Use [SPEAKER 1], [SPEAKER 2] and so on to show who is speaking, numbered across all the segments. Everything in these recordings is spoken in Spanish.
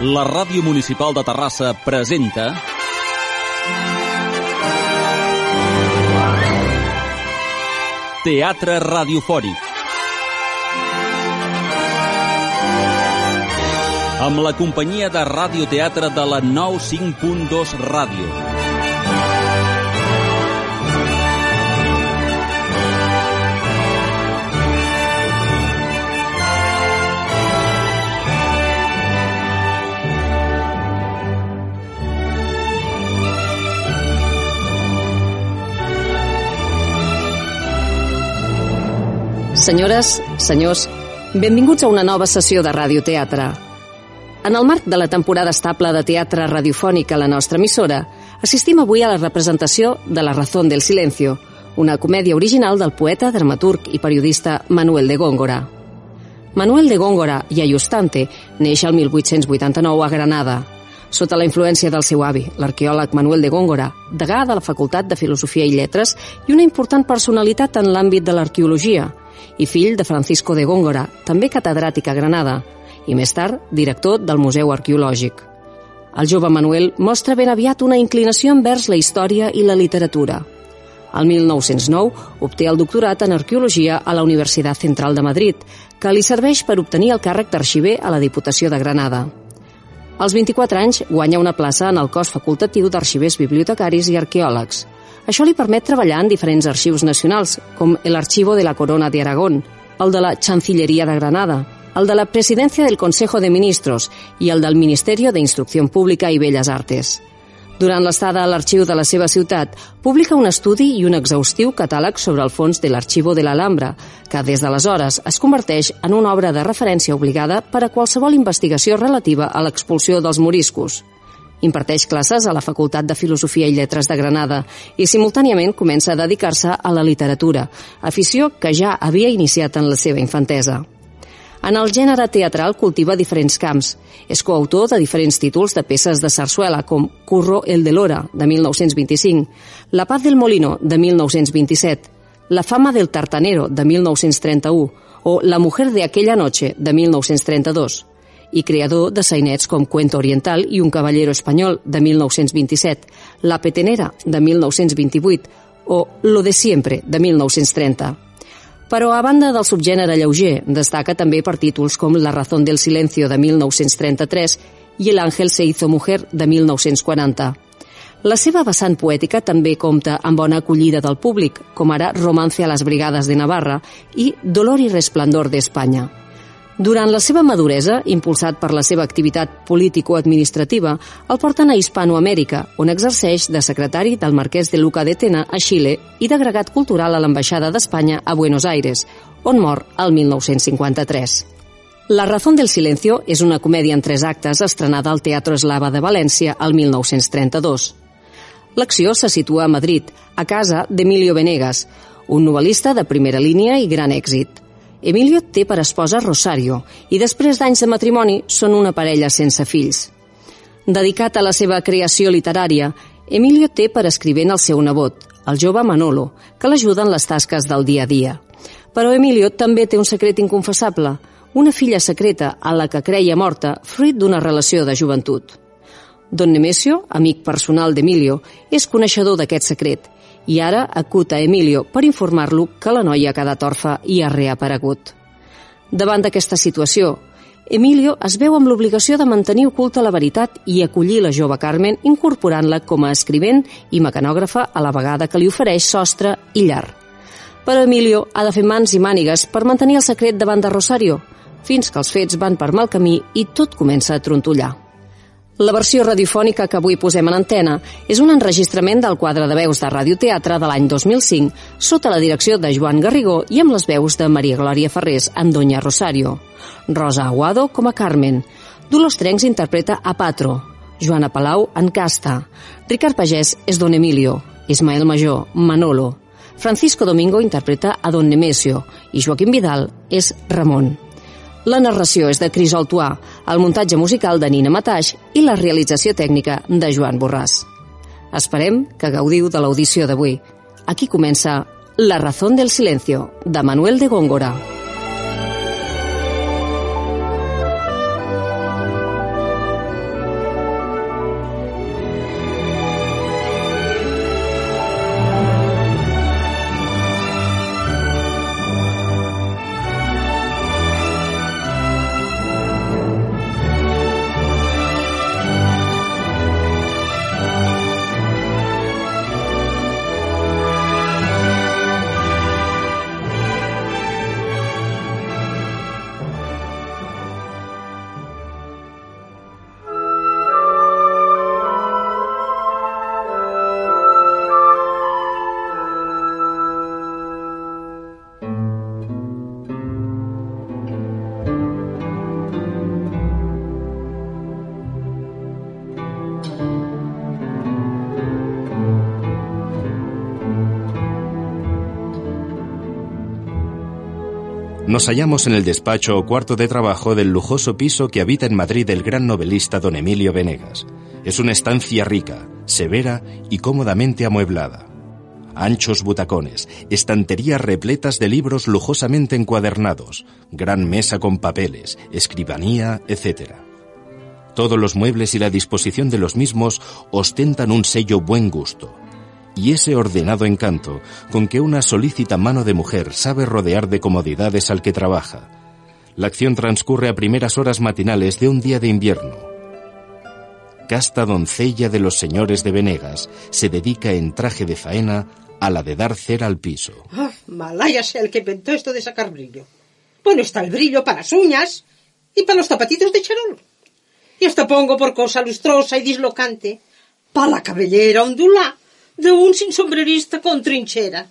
[SPEAKER 1] La Ràdio Municipal de Terrassa presenta... Teatre Radiofònic. Amb la companyia de radioteatre de la 95.2 Ràdio.
[SPEAKER 2] Senyores, senyors, benvinguts a una nova sessió de radioteatre. En el marc de la temporada estable de teatre radiofònic a la nostra emissora, assistim avui a la representació de La razón del silencio, una comèdia original del poeta, dramaturg i periodista Manuel de Góngora. Manuel de Góngora i Ayustante neix el 1889 a Granada. Sota la influència del seu avi, l'arqueòleg Manuel de Góngora, degà de la Facultat de Filosofia i Lletres i una important personalitat en l'àmbit de l'arqueologia, i fill de Francisco de Góngora, també catedràtic a Granada, i més tard director del Museu Arqueològic. El jove Manuel mostra ben aviat una inclinació envers la història i la literatura. El 1909 obté el doctorat en Arqueologia a la Universitat Central de Madrid, que li serveix per obtenir el càrrec d'arxiver a la Diputació de Granada. Als 24 anys guanya una plaça en el cos facultatiu d'arxivers bibliotecaris i arqueòlegs. Això li permet treballar en diferents arxius nacionals, com l'Arxivo de la Corona de Aragón, el de la Chancilleria de Granada, el de la Presidència del Consejo de Ministros i el del Ministerio de Pública i Belles Artes. Durant l'estada a l'arxiu de la seva ciutat, publica un estudi i un exhaustiu catàleg sobre el fons de l'Arxivo de l'Alhambra, que des d'aleshores es converteix en una obra de referència obligada per a qualsevol investigació relativa a l'expulsió dels moriscos. Imparteix classes a la Facultat de Filosofia i Lletres de Granada i simultàniament comença a dedicar-se a la literatura, afició que ja havia iniciat en la seva infantesa. En el gènere teatral cultiva diferents camps. És coautor de diferents títols de peces de sarsuela, com Curro el de l'Hora, de 1925, La paz del Molino, de 1927, La fama del tartanero, de 1931, o La mujer de aquella noche, de 1932 i creador de sainets com Cuento Oriental i Un caballero espanyol, de 1927, La petenera, de 1928, o Lo de siempre, de 1930. Però, a banda del subgènere lleuger, destaca també per títols com La razón del silencio, de 1933, i El ángel se hizo mujer, de 1940. La seva vessant poètica també compta amb bona acollida del públic, com ara Romance a les brigades de Navarra i Dolor i resplendor d'Espanya. Durant la seva maduresa, impulsat per la seva activitat político-administrativa, el porten a Hispanoamèrica, on exerceix de secretari del marquès de Luca de Tena a Xile i d'agregat cultural a l'Ambaixada d'Espanya a Buenos Aires, on mor el 1953. La razón del silencio és una comèdia en tres actes estrenada al Teatro Eslava de València el 1932. L'acció se situa a Madrid, a casa d'Emilio Venegas, un novel·lista de primera línia i gran èxit. Emilio té per esposa Rosario i després d'anys de matrimoni són una parella sense fills. Dedicat a la seva creació literària, Emilio té per escrivent el seu nebot, el jove Manolo, que l'ajuda en les tasques del dia a dia. Però Emilio també té un secret inconfessable, una filla secreta a la que creia morta fruit d'una relació de joventut. Don Nemesio, amic personal d'Emilio, és coneixedor d'aquest secret i ara acut a Emilio per informar-lo que la noia ha quedat orfa i ha reaparegut. Davant d'aquesta situació, Emilio es veu amb l'obligació de mantenir oculta la veritat i acollir la jove Carmen incorporant-la com a escrivent i mecanògrafa a la vegada que li ofereix sostre i llar. Però Emilio ha de fer mans i mànigues per mantenir el secret davant de Rosario, fins que els fets van per mal camí i tot comença a trontollar. La versió radiofònica que avui posem en antena és un enregistrament del quadre de veus de radioteatre de l'any 2005 sota la direcció de Joan Garrigó i amb les veus de Maria Glòria Ferrés en Doña Rosario, Rosa Aguado com a Carmen, Dolors Trencs interpreta a Patro, Joana Palau en Casta, Ricard Pagès és Don Emilio, Ismael Major, Manolo, Francisco Domingo interpreta a Don Nemesio. I Joaquim Vidal és Ramon. La narració és de Cris Altuà, el muntatge musical de Nina Mataix i la realització tècnica de Joan Borràs. Esperem que gaudiu de l'audició d'avui. Aquí comença La razón del silencio, de Manuel de Góngora.
[SPEAKER 3] Nos hallamos en el despacho o cuarto de trabajo del lujoso piso que habita en Madrid el gran novelista don Emilio Venegas. Es una estancia rica, severa y cómodamente amueblada. Anchos butacones, estanterías repletas de libros lujosamente encuadernados, gran mesa con papeles, escribanía, etc. Todos los muebles y la disposición de los mismos ostentan un sello buen gusto, y ese ordenado encanto con que una solícita mano de mujer sabe rodear de comodidades al que trabaja. La acción transcurre a primeras horas matinales de un día de invierno. Casta doncella de los señores de Venegas se dedica en traje de faena a la de dar cera al piso.
[SPEAKER 4] Ah, el que inventó esto de sacar brillo. Bueno, está el brillo para las uñas y para los zapatitos de charol. Y hasta pongo por cosa lustrosa y dislocante para la cabellera ondulada de un sin sombrerista con trinchera.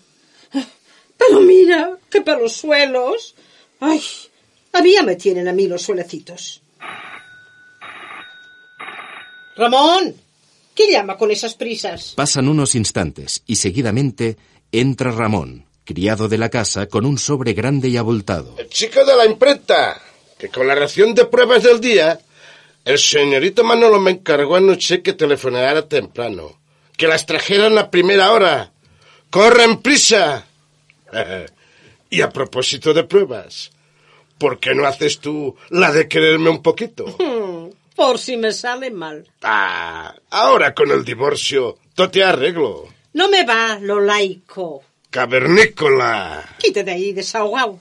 [SPEAKER 4] Pero mira, que para los suelos. Ay, a mí ya me tienen a mí los suelecitos. Ramón, ¿qué llama con esas prisas?
[SPEAKER 3] Pasan unos instantes y seguidamente entra Ramón, criado de la casa, con un sobre grande y abultado.
[SPEAKER 5] El chico de la imprenta, que con la ración de pruebas del día, el señorito Manolo me encargó anoche que telefonara temprano que las trajeran a primera hora. ¡Corren prisa! y a propósito de pruebas, ¿por qué no haces tú la de quererme un poquito?
[SPEAKER 4] Por si me sale mal.
[SPEAKER 5] Ah, ahora con el divorcio, todo te arreglo.
[SPEAKER 4] No me va lo laico.
[SPEAKER 5] Cavernícola.
[SPEAKER 4] Quítate de ahí, desahogado.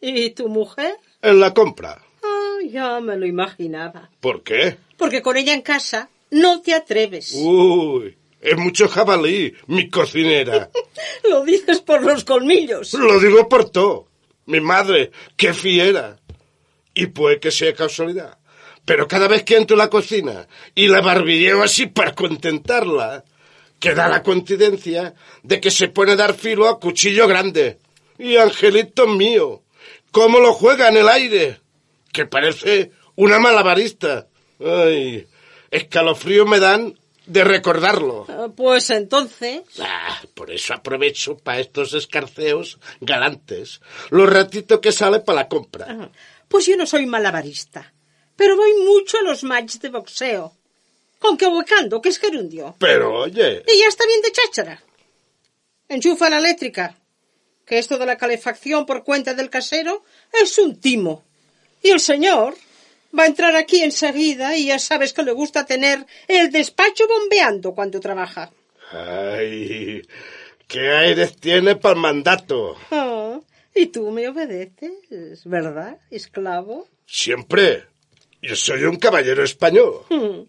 [SPEAKER 4] ¿Y tu mujer?
[SPEAKER 5] En la compra.
[SPEAKER 4] Ah, ya me lo imaginaba.
[SPEAKER 5] ¿Por qué?
[SPEAKER 4] Porque con ella en casa no te atreves.
[SPEAKER 5] Uy, es mucho jabalí, mi cocinera.
[SPEAKER 4] Lo dices por los colmillos.
[SPEAKER 5] Lo digo por todo. Mi madre, qué fiera. Y puede que sea casualidad. Pero cada vez que entro en la cocina y la barbilleo así para contentarla, queda la coincidencia de que se pone a dar filo a cuchillo grande. Y Angelito mío, cómo lo juega en el aire, que parece una malabarista. Ay, escalofrío me dan de recordarlo.
[SPEAKER 4] Ah, pues entonces.
[SPEAKER 5] Ah, por eso aprovecho para estos escarceos galantes. Los ratitos que sale para la compra.
[SPEAKER 4] Ah, pues yo no soy malabarista. Pero voy mucho a los matches de boxeo. Con que huecando, que es gerundio.
[SPEAKER 5] Pero oye.
[SPEAKER 4] Y ya está bien de cháchara. Enchufa la eléctrica. Que esto de la calefacción por cuenta del casero es un timo. Y el señor Va a entrar aquí enseguida y ya sabes que le gusta tener el despacho bombeando cuando trabaja.
[SPEAKER 5] Ay, qué aires tiene para el mandato.
[SPEAKER 4] Ah, y tú me obedeces, ¿verdad, esclavo?
[SPEAKER 5] Siempre. Yo soy un caballero español.
[SPEAKER 4] Hmm.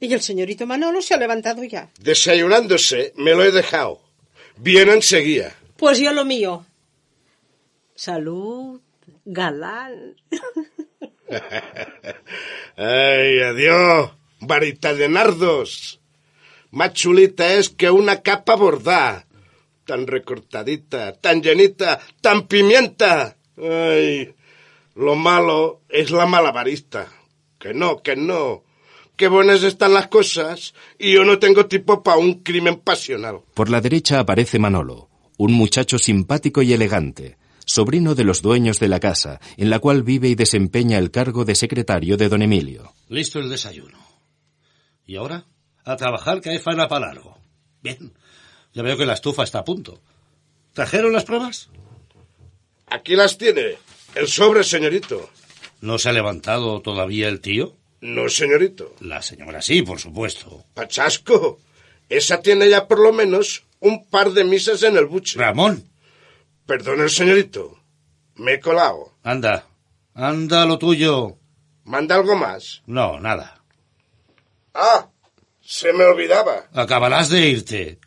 [SPEAKER 4] Y el señorito Manolo se ha levantado ya.
[SPEAKER 5] Desayunándose, me lo he dejado. Viene enseguida.
[SPEAKER 4] Pues yo lo mío. Salud, galán.
[SPEAKER 5] Ay, adiós, varita de nardos. Más chulita es que una capa bordada. Tan recortadita, tan llenita, tan pimienta. Ay, lo malo es la malabarista. Que no, que no. Qué buenas están las cosas y yo no tengo tipo para un crimen pasional.
[SPEAKER 3] Por la derecha aparece Manolo, un muchacho simpático y elegante, sobrino de los dueños de la casa, en la cual vive y desempeña el cargo de secretario de don Emilio.
[SPEAKER 6] Listo el desayuno. ¿Y ahora? A trabajar que hay faena para largo. Bien. Ya veo que la estufa está a punto. ¿Trajeron las pruebas?
[SPEAKER 5] Aquí las tiene. El sobre, señorito.
[SPEAKER 6] ¿No se ha levantado todavía el tío?
[SPEAKER 5] No, señorito.
[SPEAKER 6] La señora sí, por supuesto.
[SPEAKER 5] Pachasco. Esa tiene ya por lo menos un par de misas en el buche.
[SPEAKER 6] Ramón.
[SPEAKER 5] Perdone, señorito. Me he colado.
[SPEAKER 6] Anda. Anda lo tuyo.
[SPEAKER 5] ¿Manda algo más?
[SPEAKER 6] No, nada.
[SPEAKER 5] Ah, se me olvidaba.
[SPEAKER 6] Acabarás de irte.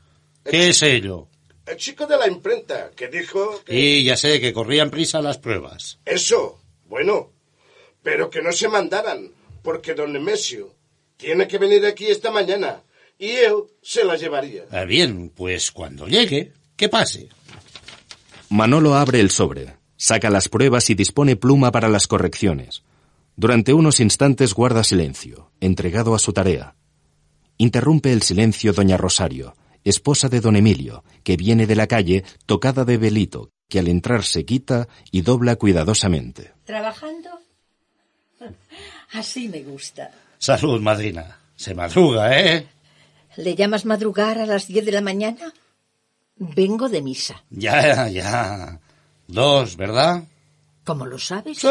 [SPEAKER 6] ¿Qué es ello?
[SPEAKER 5] El chico de la imprenta, que dijo que...
[SPEAKER 6] Y ya sé, que corrían prisa las pruebas.
[SPEAKER 5] Eso, bueno. Pero que no se mandaran, porque don Nemesio tiene que venir aquí esta mañana y él se la llevaría.
[SPEAKER 6] Ah, bien, pues cuando llegue, que pase.
[SPEAKER 3] Manolo abre el sobre, saca las pruebas y dispone pluma para las correcciones. Durante unos instantes guarda silencio, entregado a su tarea. Interrumpe el silencio doña Rosario, esposa de don Emilio, que viene de la calle tocada de velito, que al entrar se quita y dobla cuidadosamente.
[SPEAKER 7] ¿Trabajando? Así me gusta.
[SPEAKER 6] Salud, madrina. Se madruga, ¿eh?
[SPEAKER 7] ¿Le llamas madrugar a las diez de la mañana? Vengo de misa.
[SPEAKER 6] Ya, ya. Dos, ¿verdad?
[SPEAKER 7] ¿Cómo lo sabes?
[SPEAKER 6] Sí,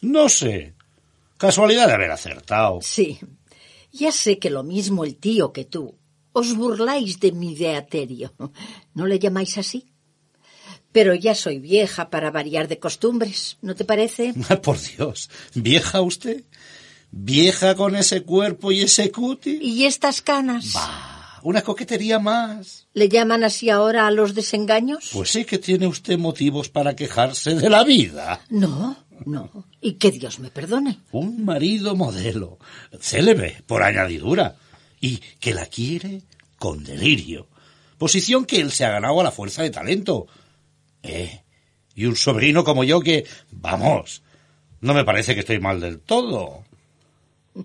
[SPEAKER 6] no sé. Casualidad de haber acertado.
[SPEAKER 7] Sí. Ya sé que lo mismo el tío que tú. Os burláis de mi deaterio. ¿No le llamáis así? Pero ya soy vieja para variar de costumbres, ¿no te parece?
[SPEAKER 6] Por Dios, ¿vieja usted? ¿Vieja con ese cuerpo y ese cutis?
[SPEAKER 7] ¿Y estas canas?
[SPEAKER 6] Bah, una coquetería más.
[SPEAKER 7] ¿Le llaman así ahora a los desengaños?
[SPEAKER 6] Pues sí que tiene usted motivos para quejarse de la vida.
[SPEAKER 7] No, no. Y que Dios me perdone.
[SPEAKER 6] Un marido modelo, célebre por añadidura, y que la quiere con delirio. Posición que él se ha ganado a la fuerza de talento. Eh, y un sobrino como yo que, vamos, no me parece que estoy mal del todo.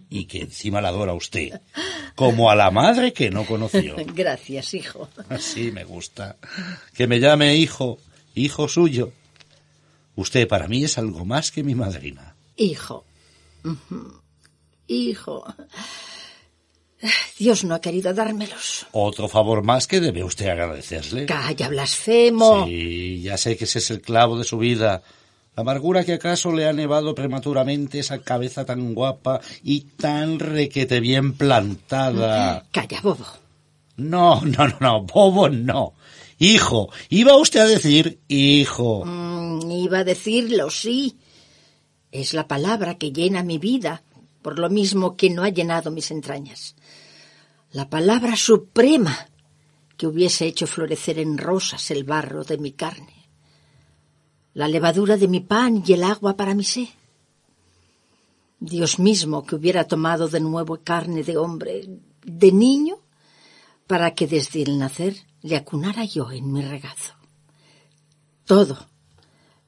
[SPEAKER 6] Y que encima la adora usted, como a la madre que no conoció.
[SPEAKER 7] Gracias, hijo.
[SPEAKER 6] Así me gusta. Que me llame hijo, hijo suyo. Usted para mí es algo más que mi madrina.
[SPEAKER 7] Hijo. Hijo. Dios no ha querido dármelos.
[SPEAKER 6] Otro favor más que debe usted agradecerle.
[SPEAKER 7] Calla, blasfemo.
[SPEAKER 6] Sí, ya sé que ese es el clavo de su vida. Amargura que acaso le ha nevado prematuramente esa cabeza tan guapa y tan requete bien plantada.
[SPEAKER 7] Calla, bobo.
[SPEAKER 6] No, no, no, no, bobo no. Hijo, iba usted a decir hijo.
[SPEAKER 7] Mm, iba a decirlo, sí. Es la palabra que llena mi vida, por lo mismo que no ha llenado mis entrañas. La palabra suprema que hubiese hecho florecer en rosas el barro de mi carne. La levadura de mi pan y el agua para mi sed. Dios mismo que hubiera tomado de nuevo carne de hombre, de niño, para que desde el nacer le acunara yo en mi regazo. Todo,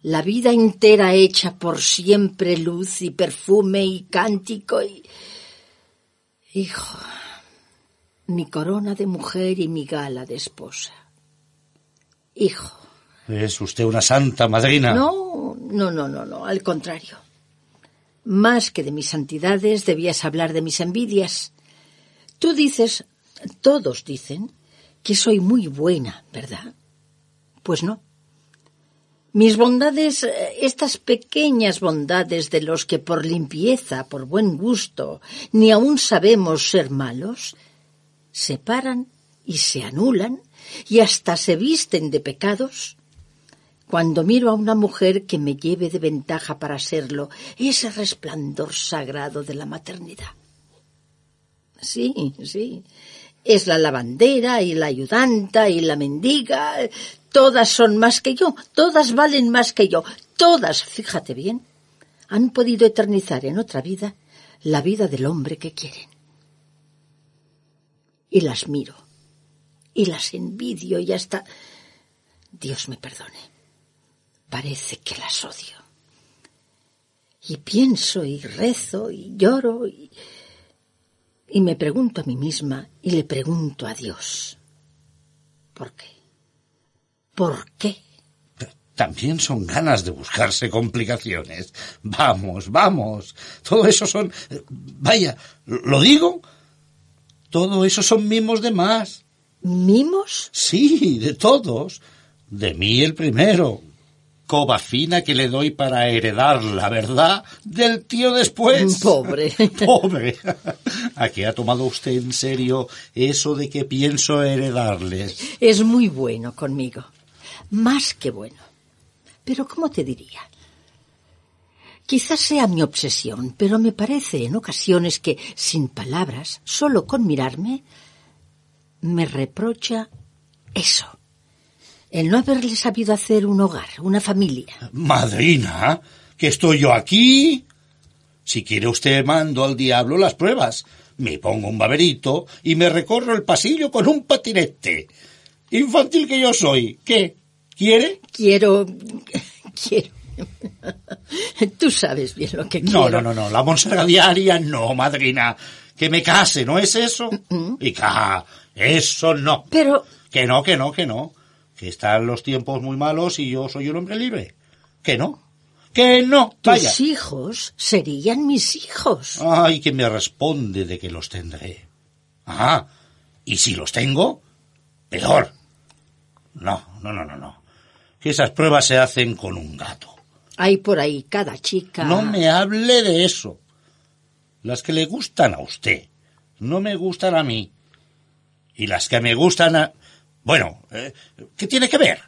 [SPEAKER 7] la vida entera hecha por siempre luz y perfume y cántico y... Hijo, mi corona de mujer y mi gala de esposa. Hijo.
[SPEAKER 6] Es usted una santa madrina.
[SPEAKER 7] No, no, no, no, no, al contrario. Más que de mis santidades debías hablar de mis envidias. Tú dices, todos dicen, que soy muy buena, ¿verdad? Pues no. Mis bondades, eh, estas pequeñas bondades de los que por limpieza, por buen gusto, ni aún sabemos ser malos, se paran y se anulan y hasta se visten de pecados cuando miro a una mujer que me lleve de ventaja para serlo ese resplandor sagrado de la maternidad. Sí, sí. Es la lavandera y la ayudanta y la mendiga. Todas son más que yo, todas valen más que yo, todas, fíjate bien, han podido eternizar en otra vida la vida del hombre que quieren. Y las miro, y las envidio y hasta... Dios me perdone. Parece que las odio. Y pienso y rezo y lloro y, y me pregunto a mí misma y le pregunto a Dios. ¿Por qué? ¿Por qué?
[SPEAKER 6] También son ganas de buscarse complicaciones. Vamos, vamos. Todo eso son... Vaya, ¿lo digo? Todo eso son mimos de más.
[SPEAKER 7] ¿Mimos?
[SPEAKER 6] Sí, de todos. De mí el primero. Coba fina que le doy para heredarla, ¿verdad? Del tío después.
[SPEAKER 7] Pobre.
[SPEAKER 6] Pobre. ¿A qué ha tomado usted en serio eso de que pienso heredarles?
[SPEAKER 7] Es muy bueno conmigo. Más que bueno. Pero ¿cómo te diría? Quizás sea mi obsesión, pero me parece en ocasiones que, sin palabras, solo con mirarme, me reprocha eso. El no haberle sabido hacer un hogar, una familia.
[SPEAKER 6] Madrina, que estoy yo aquí. Si quiere usted mando al diablo las pruebas. Me pongo un baberito y me recorro el pasillo con un patinete. Infantil que yo soy. ¿Qué? ¿Quiere?
[SPEAKER 7] Quiero. quiero. Tú sabes bien lo que
[SPEAKER 6] No,
[SPEAKER 7] quiero.
[SPEAKER 6] no, no, no. La monserga diaria no, madrina. Que me case, ¿no es eso? Y ca, eso no.
[SPEAKER 7] Pero
[SPEAKER 6] Que no, que no, que no. Que están los tiempos muy malos y yo soy un hombre libre. Que no, que no, vaya.
[SPEAKER 7] Tus hijos serían mis hijos.
[SPEAKER 6] Ay, que me responde de que los tendré. Ah, y si los tengo, peor. No, no, no, no, no. Que esas pruebas se hacen con un gato.
[SPEAKER 7] Hay por ahí cada chica.
[SPEAKER 6] No me hable de eso. Las que le gustan a usted no me gustan a mí. Y las que me gustan a... Bueno, eh, ¿qué tiene que ver?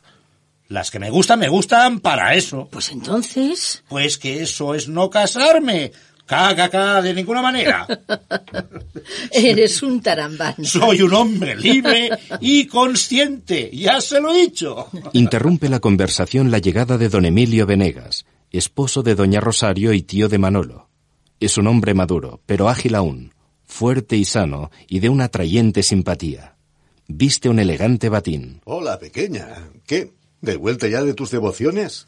[SPEAKER 6] Las que me gustan, me gustan para eso.
[SPEAKER 7] Pues entonces.
[SPEAKER 6] Pues que eso es no casarme. Caca, caca, de ninguna manera.
[SPEAKER 7] Eres un tarambán.
[SPEAKER 6] Soy un hombre libre y consciente, ya se lo he dicho.
[SPEAKER 3] Interrumpe la conversación la llegada de don Emilio Venegas, esposo de doña Rosario y tío de Manolo. Es un hombre maduro, pero ágil aún, fuerte y sano y de una atrayente simpatía. Viste un elegante batín.
[SPEAKER 8] Hola, pequeña. ¿Qué? ¿De vuelta ya de tus devociones?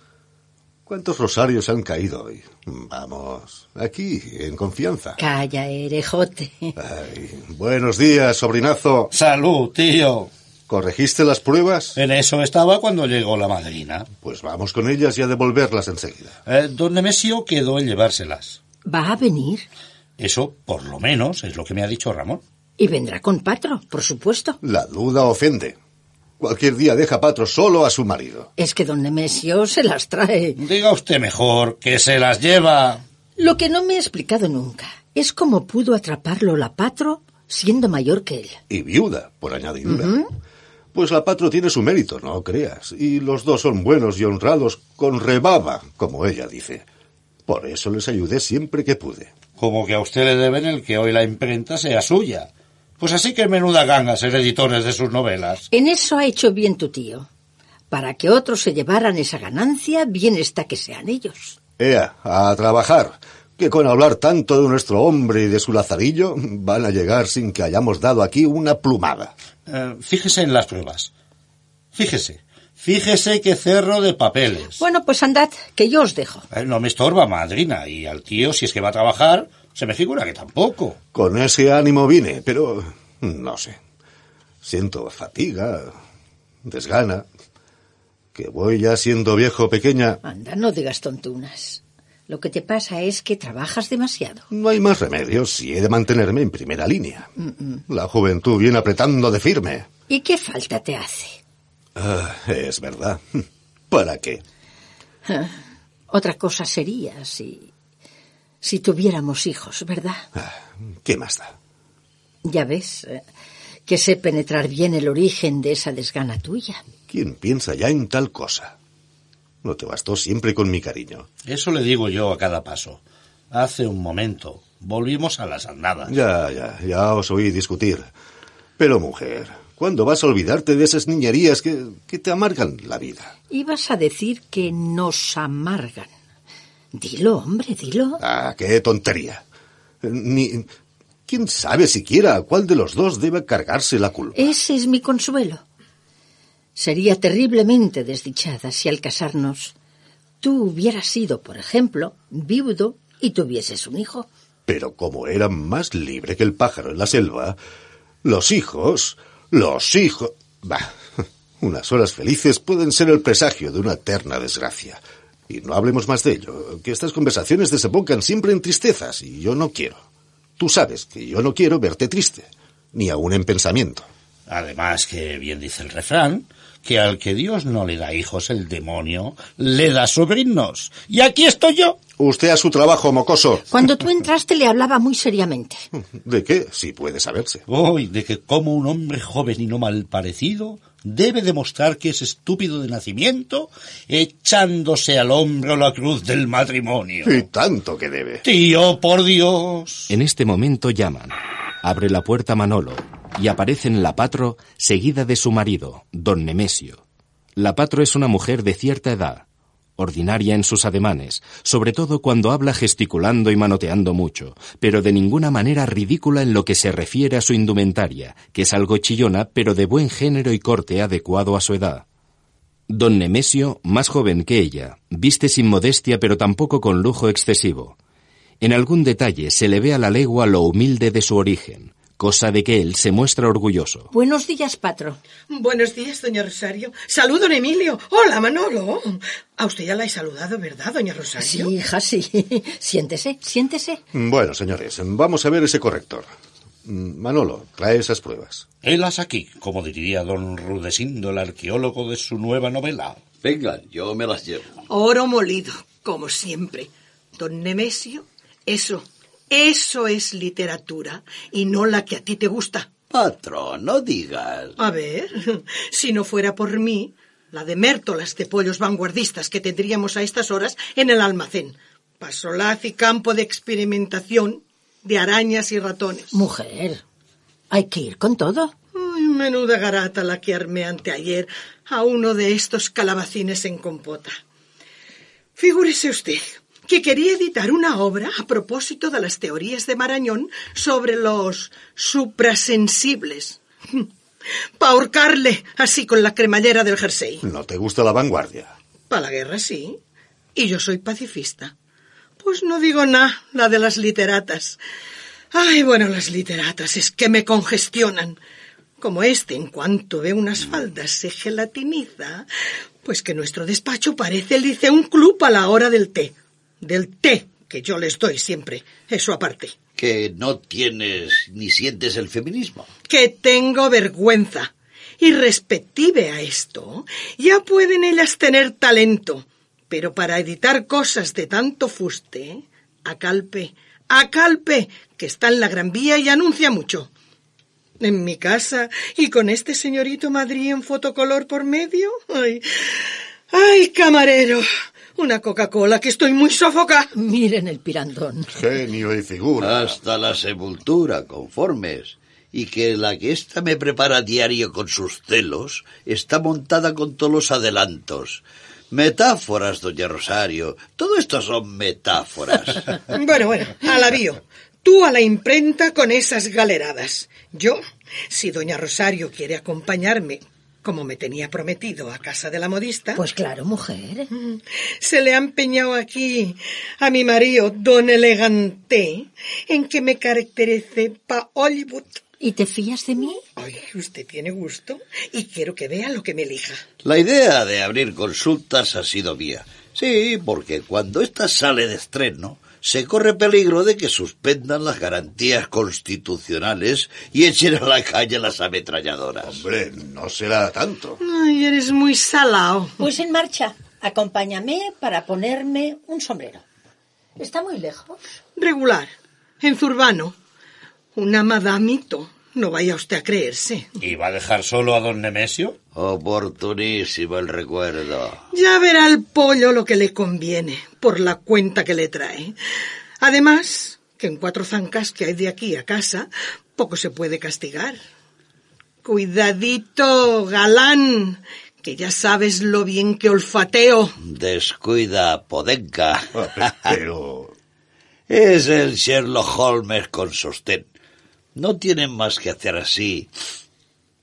[SPEAKER 8] ¿Cuántos rosarios han caído hoy? Vamos, aquí, en confianza.
[SPEAKER 7] Calla, erejote.
[SPEAKER 8] Ay, buenos días, sobrinazo.
[SPEAKER 6] Salud, tío.
[SPEAKER 8] ¿Corregiste las pruebas?
[SPEAKER 6] En eso estaba cuando llegó la madrina.
[SPEAKER 8] Pues vamos con ellas y a devolverlas enseguida.
[SPEAKER 6] Eh, don Nemesio quedó en llevárselas.
[SPEAKER 7] ¿Va a venir?
[SPEAKER 6] Eso, por lo menos, es lo que me ha dicho Ramón.
[SPEAKER 7] Y vendrá con Patro, por supuesto.
[SPEAKER 8] La duda ofende. Cualquier día deja Patro solo a su marido.
[SPEAKER 7] Es que don Nemesio se las trae.
[SPEAKER 6] Diga usted mejor que se las lleva.
[SPEAKER 7] Lo que no me ha explicado nunca es cómo pudo atraparlo la Patro siendo mayor que él.
[SPEAKER 8] Y viuda, por añadidura. Pues la Patro tiene su mérito, no creas. Y los dos son buenos y honrados con rebaba, como ella dice. Por eso les ayudé siempre que pude.
[SPEAKER 6] Como que a usted le deben el que hoy la imprenta sea suya. Pues así que menuda ganga ser editores de sus novelas.
[SPEAKER 7] En eso ha hecho bien tu tío. Para que otros se llevaran esa ganancia, bien está que sean ellos.
[SPEAKER 8] Ea, a trabajar. Que con hablar tanto de nuestro hombre y de su lazarillo, van a llegar sin que hayamos dado aquí una plumada.
[SPEAKER 6] Eh, fíjese en las pruebas. Fíjese. Fíjese qué cerro de papeles.
[SPEAKER 7] Bueno, pues andad, que yo os dejo.
[SPEAKER 6] Eh, no me estorba, madrina. Y al tío, si es que va a trabajar, se me figura que tampoco.
[SPEAKER 8] Con ese ánimo vine, pero no sé. Siento fatiga, desgana. Que voy ya siendo viejo pequeña.
[SPEAKER 7] Anda, no digas tontunas. Lo que te pasa es que trabajas demasiado.
[SPEAKER 8] No hay más remedio si he de mantenerme en primera línea. La juventud viene apretando de firme.
[SPEAKER 7] ¿Y qué falta te hace?
[SPEAKER 8] Ah, es verdad. ¿Para qué?
[SPEAKER 7] Otra cosa sería si... si tuviéramos hijos, ¿verdad?
[SPEAKER 8] Ah, ¿Qué más da?
[SPEAKER 7] Ya ves, eh, que sé penetrar bien el origen de esa desgana tuya.
[SPEAKER 8] ¿Quién piensa ya en tal cosa? No te bastó siempre con mi cariño.
[SPEAKER 6] Eso le digo yo a cada paso. Hace un momento volvimos a las andadas.
[SPEAKER 8] Ya, ya, ya os oí discutir. Pero, mujer, ¿cuándo vas a olvidarte de esas niñerías que, que te amargan la vida?
[SPEAKER 7] Ibas a decir que nos amargan. Dilo, hombre, dilo.
[SPEAKER 8] Ah, qué tontería. Ni... ¿Quién sabe siquiera cuál de los dos debe cargarse la culpa?
[SPEAKER 7] Ese es mi consuelo. Sería terriblemente desdichada si al casarnos tú hubieras sido, por ejemplo, viudo y tuvieses un hijo.
[SPEAKER 8] Pero como era más libre que el pájaro en la selva, los hijos, los hijos... Bah, unas horas felices pueden ser el presagio de una eterna desgracia. Y no hablemos más de ello, que estas conversaciones desembocan siempre en tristezas, y yo no quiero. Tú sabes que yo no quiero verte triste, ni aun en pensamiento.
[SPEAKER 6] Además que bien dice el refrán, que al que Dios no le da hijos el demonio, le da sobrinos. Y aquí estoy yo.
[SPEAKER 8] Usted a su trabajo, mocoso.
[SPEAKER 7] Cuando tú entraste le hablaba muy seriamente.
[SPEAKER 8] ¿De qué? Si puede saberse.
[SPEAKER 6] Hoy, de que como un hombre joven y no mal parecido debe demostrar que es estúpido de nacimiento, echándose al hombro la cruz del matrimonio.
[SPEAKER 8] Y tanto que debe.
[SPEAKER 6] Tío, por Dios.
[SPEAKER 3] En este momento llaman. Abre la puerta Manolo y aparecen la Patro seguida de su marido, don Nemesio. La Patro es una mujer de cierta edad, ordinaria en sus ademanes, sobre todo cuando habla gesticulando y manoteando mucho, pero de ninguna manera ridícula en lo que se refiere a su indumentaria, que es algo chillona, pero de buen género y corte adecuado a su edad. Don Nemesio, más joven que ella, viste sin modestia pero tampoco con lujo excesivo. En algún detalle se le ve a la legua lo humilde de su origen, cosa de que él se muestra orgulloso.
[SPEAKER 7] Buenos días, patro.
[SPEAKER 9] Buenos días, doña Rosario. Salud, don Emilio. Hola, Manolo. A usted ya la he saludado, ¿verdad, doña Rosario?
[SPEAKER 7] Sí, hija, sí. Siéntese, siéntese.
[SPEAKER 8] Bueno, señores, vamos a ver ese corrector. Manolo, trae esas pruebas.
[SPEAKER 6] Helas aquí, como diría don Rudesindo, el arqueólogo de su nueva novela.
[SPEAKER 10] Vengan, yo me las llevo.
[SPEAKER 9] Oro molido, como siempre. Don Nemesio, eso, eso es literatura y no la que a ti te gusta.
[SPEAKER 10] Patrón, no digas.
[SPEAKER 9] A ver, si no fuera por mí, la de mértolas de pollos vanguardistas que tendríamos a estas horas en el almacén. Pasolaz y campo de experimentación de arañas y ratones.
[SPEAKER 7] Mujer, hay que ir con todo.
[SPEAKER 9] Ay, menuda garata la que armé anteayer a uno de estos calabacines en compota. Figúrese usted que quería editar una obra a propósito de las teorías de Marañón sobre los suprasensibles. Pa' ahorcarle así con la cremallera del jersey.
[SPEAKER 8] ¿No te gusta la vanguardia?
[SPEAKER 9] Pa' la guerra sí. Y yo soy pacifista. Pues no digo nada, la de las literatas. Ay, bueno, las literatas es que me congestionan. Como este, en cuanto ve unas faldas, se gelatiniza. Pues que nuestro despacho parece el dice un club a la hora del té. Del té que yo les doy siempre. Eso aparte.
[SPEAKER 10] Que no tienes ni sientes el feminismo.
[SPEAKER 9] Que tengo vergüenza. Y respective a esto, ya pueden ellas tener talento. Pero para editar cosas de tanto fuste, a calpe, a calpe, que está en la Gran Vía y anuncia mucho. En mi casa y con este señorito Madrid en fotocolor por medio. Ay, ay, camarero. Una Coca-Cola que estoy muy sofoca.
[SPEAKER 7] Miren el pirandón.
[SPEAKER 8] Genio y figura.
[SPEAKER 10] Hasta la sepultura, conformes. Y que la que ésta me prepara a diario con sus celos está montada con todos los adelantos. Metáforas, doña Rosario. Todo esto son metáforas.
[SPEAKER 9] Bueno, bueno, al avío. Tú a la imprenta con esas galeradas. Yo, si doña Rosario quiere acompañarme, como me tenía prometido, a casa de la modista,
[SPEAKER 7] Pues claro, mujer.
[SPEAKER 9] se le ha empeñado aquí a mi marido, don Elegante, en que me caracterice pa Hollywood.
[SPEAKER 7] ¿Y te fías de mí?
[SPEAKER 9] Ay, usted tiene gusto y quiero que vea lo que me elija.
[SPEAKER 10] La idea de abrir consultas ha sido mía. Sí, porque cuando ésta sale de estreno, se corre peligro de que suspendan las garantías constitucionales y echen a la calle las ametralladoras.
[SPEAKER 8] Hombre, no será tanto.
[SPEAKER 9] Ay, eres muy salao.
[SPEAKER 7] Pues en marcha. Acompáñame para ponerme un sombrero. ¿Está muy lejos?
[SPEAKER 9] Regular, en Zurbano. Una madamito. No vaya usted a creerse.
[SPEAKER 6] ¿Y va a dejar solo a don Nemesio?
[SPEAKER 10] Oportunísimo el recuerdo.
[SPEAKER 9] Ya verá el pollo lo que le conviene, por la cuenta que le trae. Además, que en cuatro zancas que hay de aquí a casa, poco se puede castigar. Cuidadito, galán, que ya sabes lo bien que olfateo.
[SPEAKER 10] Descuida, Podenca.
[SPEAKER 8] Ah, Pero...
[SPEAKER 10] Es el Sherlock Holmes con sostén. No tienen más que hacer así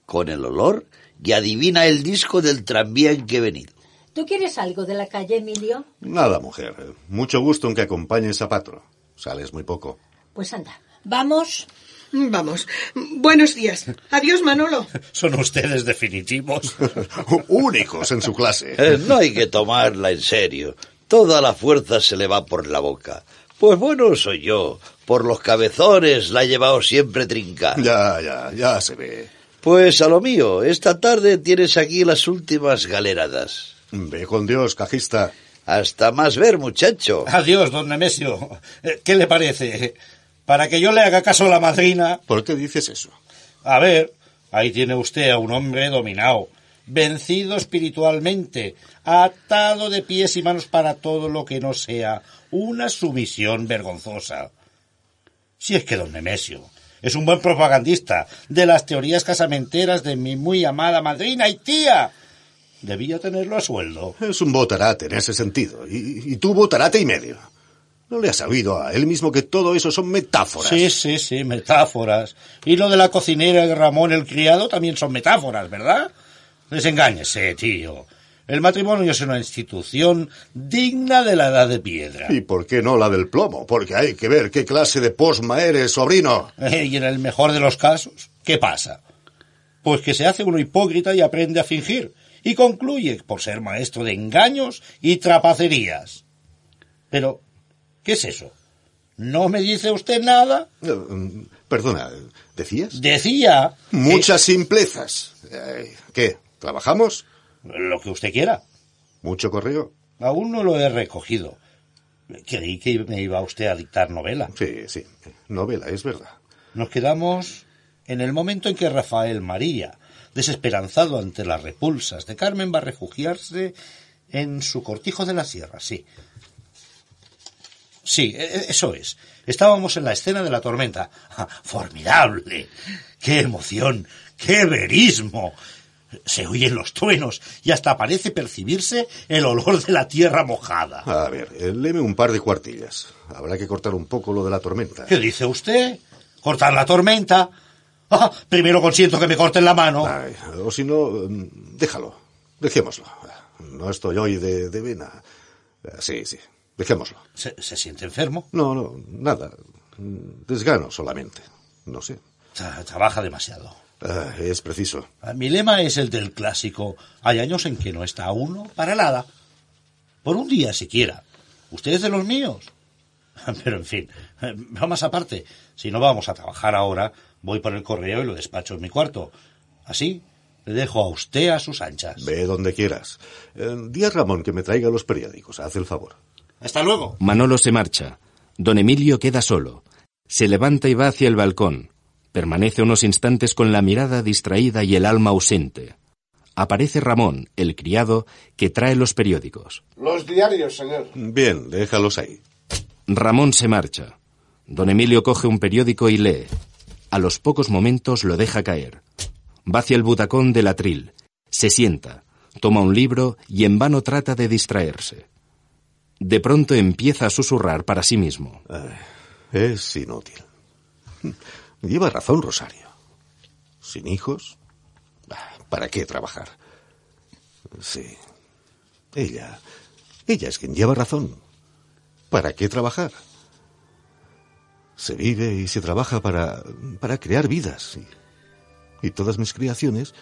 [SPEAKER 10] con el olor y adivina el disco del tranvía en que he venido.
[SPEAKER 7] ¿Tú quieres algo de la calle, Emilio?
[SPEAKER 8] Nada, mujer. Mucho gusto en que acompañes a Patro. Sales muy poco.
[SPEAKER 7] Pues anda. Vamos.
[SPEAKER 9] Vamos. Buenos días. Adiós, Manolo.
[SPEAKER 6] Son ustedes definitivos.
[SPEAKER 8] Únicos en su clase.
[SPEAKER 10] Eh, no hay que tomarla en serio. Toda la fuerza se le va por la boca. Pues bueno, soy yo. Por los cabezones la he llevado siempre trincada.
[SPEAKER 8] Ya, ya, ya se ve.
[SPEAKER 10] Pues a lo mío, esta tarde tienes aquí las últimas galeradas.
[SPEAKER 8] Ve con Dios, cajista.
[SPEAKER 10] Hasta más ver, muchacho.
[SPEAKER 6] Adiós, don Nemesio. Eh, ¿Qué le parece? Para que yo le haga caso a la madrina.
[SPEAKER 8] ¿Por qué dices eso?
[SPEAKER 6] A ver, ahí tiene usted a un hombre dominado, vencido espiritualmente, atado de pies y manos para todo lo que no sea una sumisión vergonzosa. Si es que don Nemesio es un buen propagandista de las teorías casamenteras de mi muy amada madrina y tía. Debía tenerlo a sueldo.
[SPEAKER 8] Es un botarate en ese sentido. Y, y tú botarate y medio. ¿No le has oído a él mismo que todo eso son metáforas?
[SPEAKER 6] Sí, sí, sí, metáforas. Y lo de la cocinera y Ramón el criado también son metáforas, ¿verdad? Desengáñese, tío. El matrimonio es una institución digna de la edad de piedra.
[SPEAKER 8] ¿Y por qué no la del plomo? Porque hay que ver qué clase de posma eres, sobrino.
[SPEAKER 6] Eh, y en el mejor de los casos, ¿qué pasa? Pues que se hace uno hipócrita y aprende a fingir. Y concluye por ser maestro de engaños y trapacerías. Pero, ¿qué es eso? ¿No me dice usted nada?
[SPEAKER 8] Eh, mm, Perdona, ¿decías?
[SPEAKER 6] Decía...
[SPEAKER 8] Muchas simplezas. ¿Qué? ¿Trabajamos?
[SPEAKER 6] Lo que usted quiera.
[SPEAKER 8] ¿Mucho correo?
[SPEAKER 6] Aún no lo he recogido. Creí que me iba usted a dictar novela.
[SPEAKER 8] Sí, sí. Novela, es verdad.
[SPEAKER 6] Nos quedamos en el momento en que Rafael María, desesperanzado ante las repulsas de Carmen, va a refugiarse en su cortijo de la sierra, sí. Sí, e- e- eso es. Estábamos en la escena de la tormenta. ¡Ah, ¡Formidable! ¡Qué emoción! ¡Qué verismo! Se oyen los truenos y hasta parece percibirse el olor de la tierra mojada.
[SPEAKER 8] A ver, eh, léeme un par de cuartillas. Habrá que cortar un poco lo de la tormenta.
[SPEAKER 6] ¿Qué dice usted? ¿Cortar la tormenta? Ah, primero consiento que me corten la mano.
[SPEAKER 8] Ay, o si no, mm, déjalo. Dejémoslo. No estoy hoy de, de vena. Eh, Sí, sí. Dejémoslo.
[SPEAKER 6] ¿Se, se siente enfermo?
[SPEAKER 8] No, no, nada. Desgano solamente. No sé.
[SPEAKER 6] Tra- trabaja demasiado.
[SPEAKER 8] Ah, es preciso.
[SPEAKER 6] Ah, Mi lema es el del clásico. Hay años en que no está uno para nada. Por un día siquiera. Usted es de los míos. Pero en fin, vamos aparte. Si no vamos a trabajar ahora, voy por el correo y lo despacho en mi cuarto. Así, le dejo a usted a sus anchas.
[SPEAKER 8] Ve donde quieras. Eh, di a Ramón que me traiga los periódicos. Haz el favor.
[SPEAKER 6] Hasta luego.
[SPEAKER 3] Manolo se marcha. Don Emilio queda solo. Se levanta y va hacia el balcón. Permanece unos instantes con la mirada distraída y el alma ausente. Aparece Ramón, el criado, que trae los periódicos.
[SPEAKER 5] Los diarios, señor.
[SPEAKER 8] Bien, déjalos ahí.
[SPEAKER 3] Ramón se marcha. Don Emilio coge un periódico y lee. A los pocos momentos lo deja caer. Va hacia el butacón del atril. Se sienta. Toma un libro y en vano trata de distraerse. De pronto empieza a susurrar para sí mismo.
[SPEAKER 8] Ay, es inútil. Lleva razón Rosario. Sin hijos, ah, ¿para qué trabajar? Sí. Ella. Ella es quien lleva razón. ¿Para qué trabajar? Se vive y se trabaja para, para crear vidas. Y, y todas mis creaciones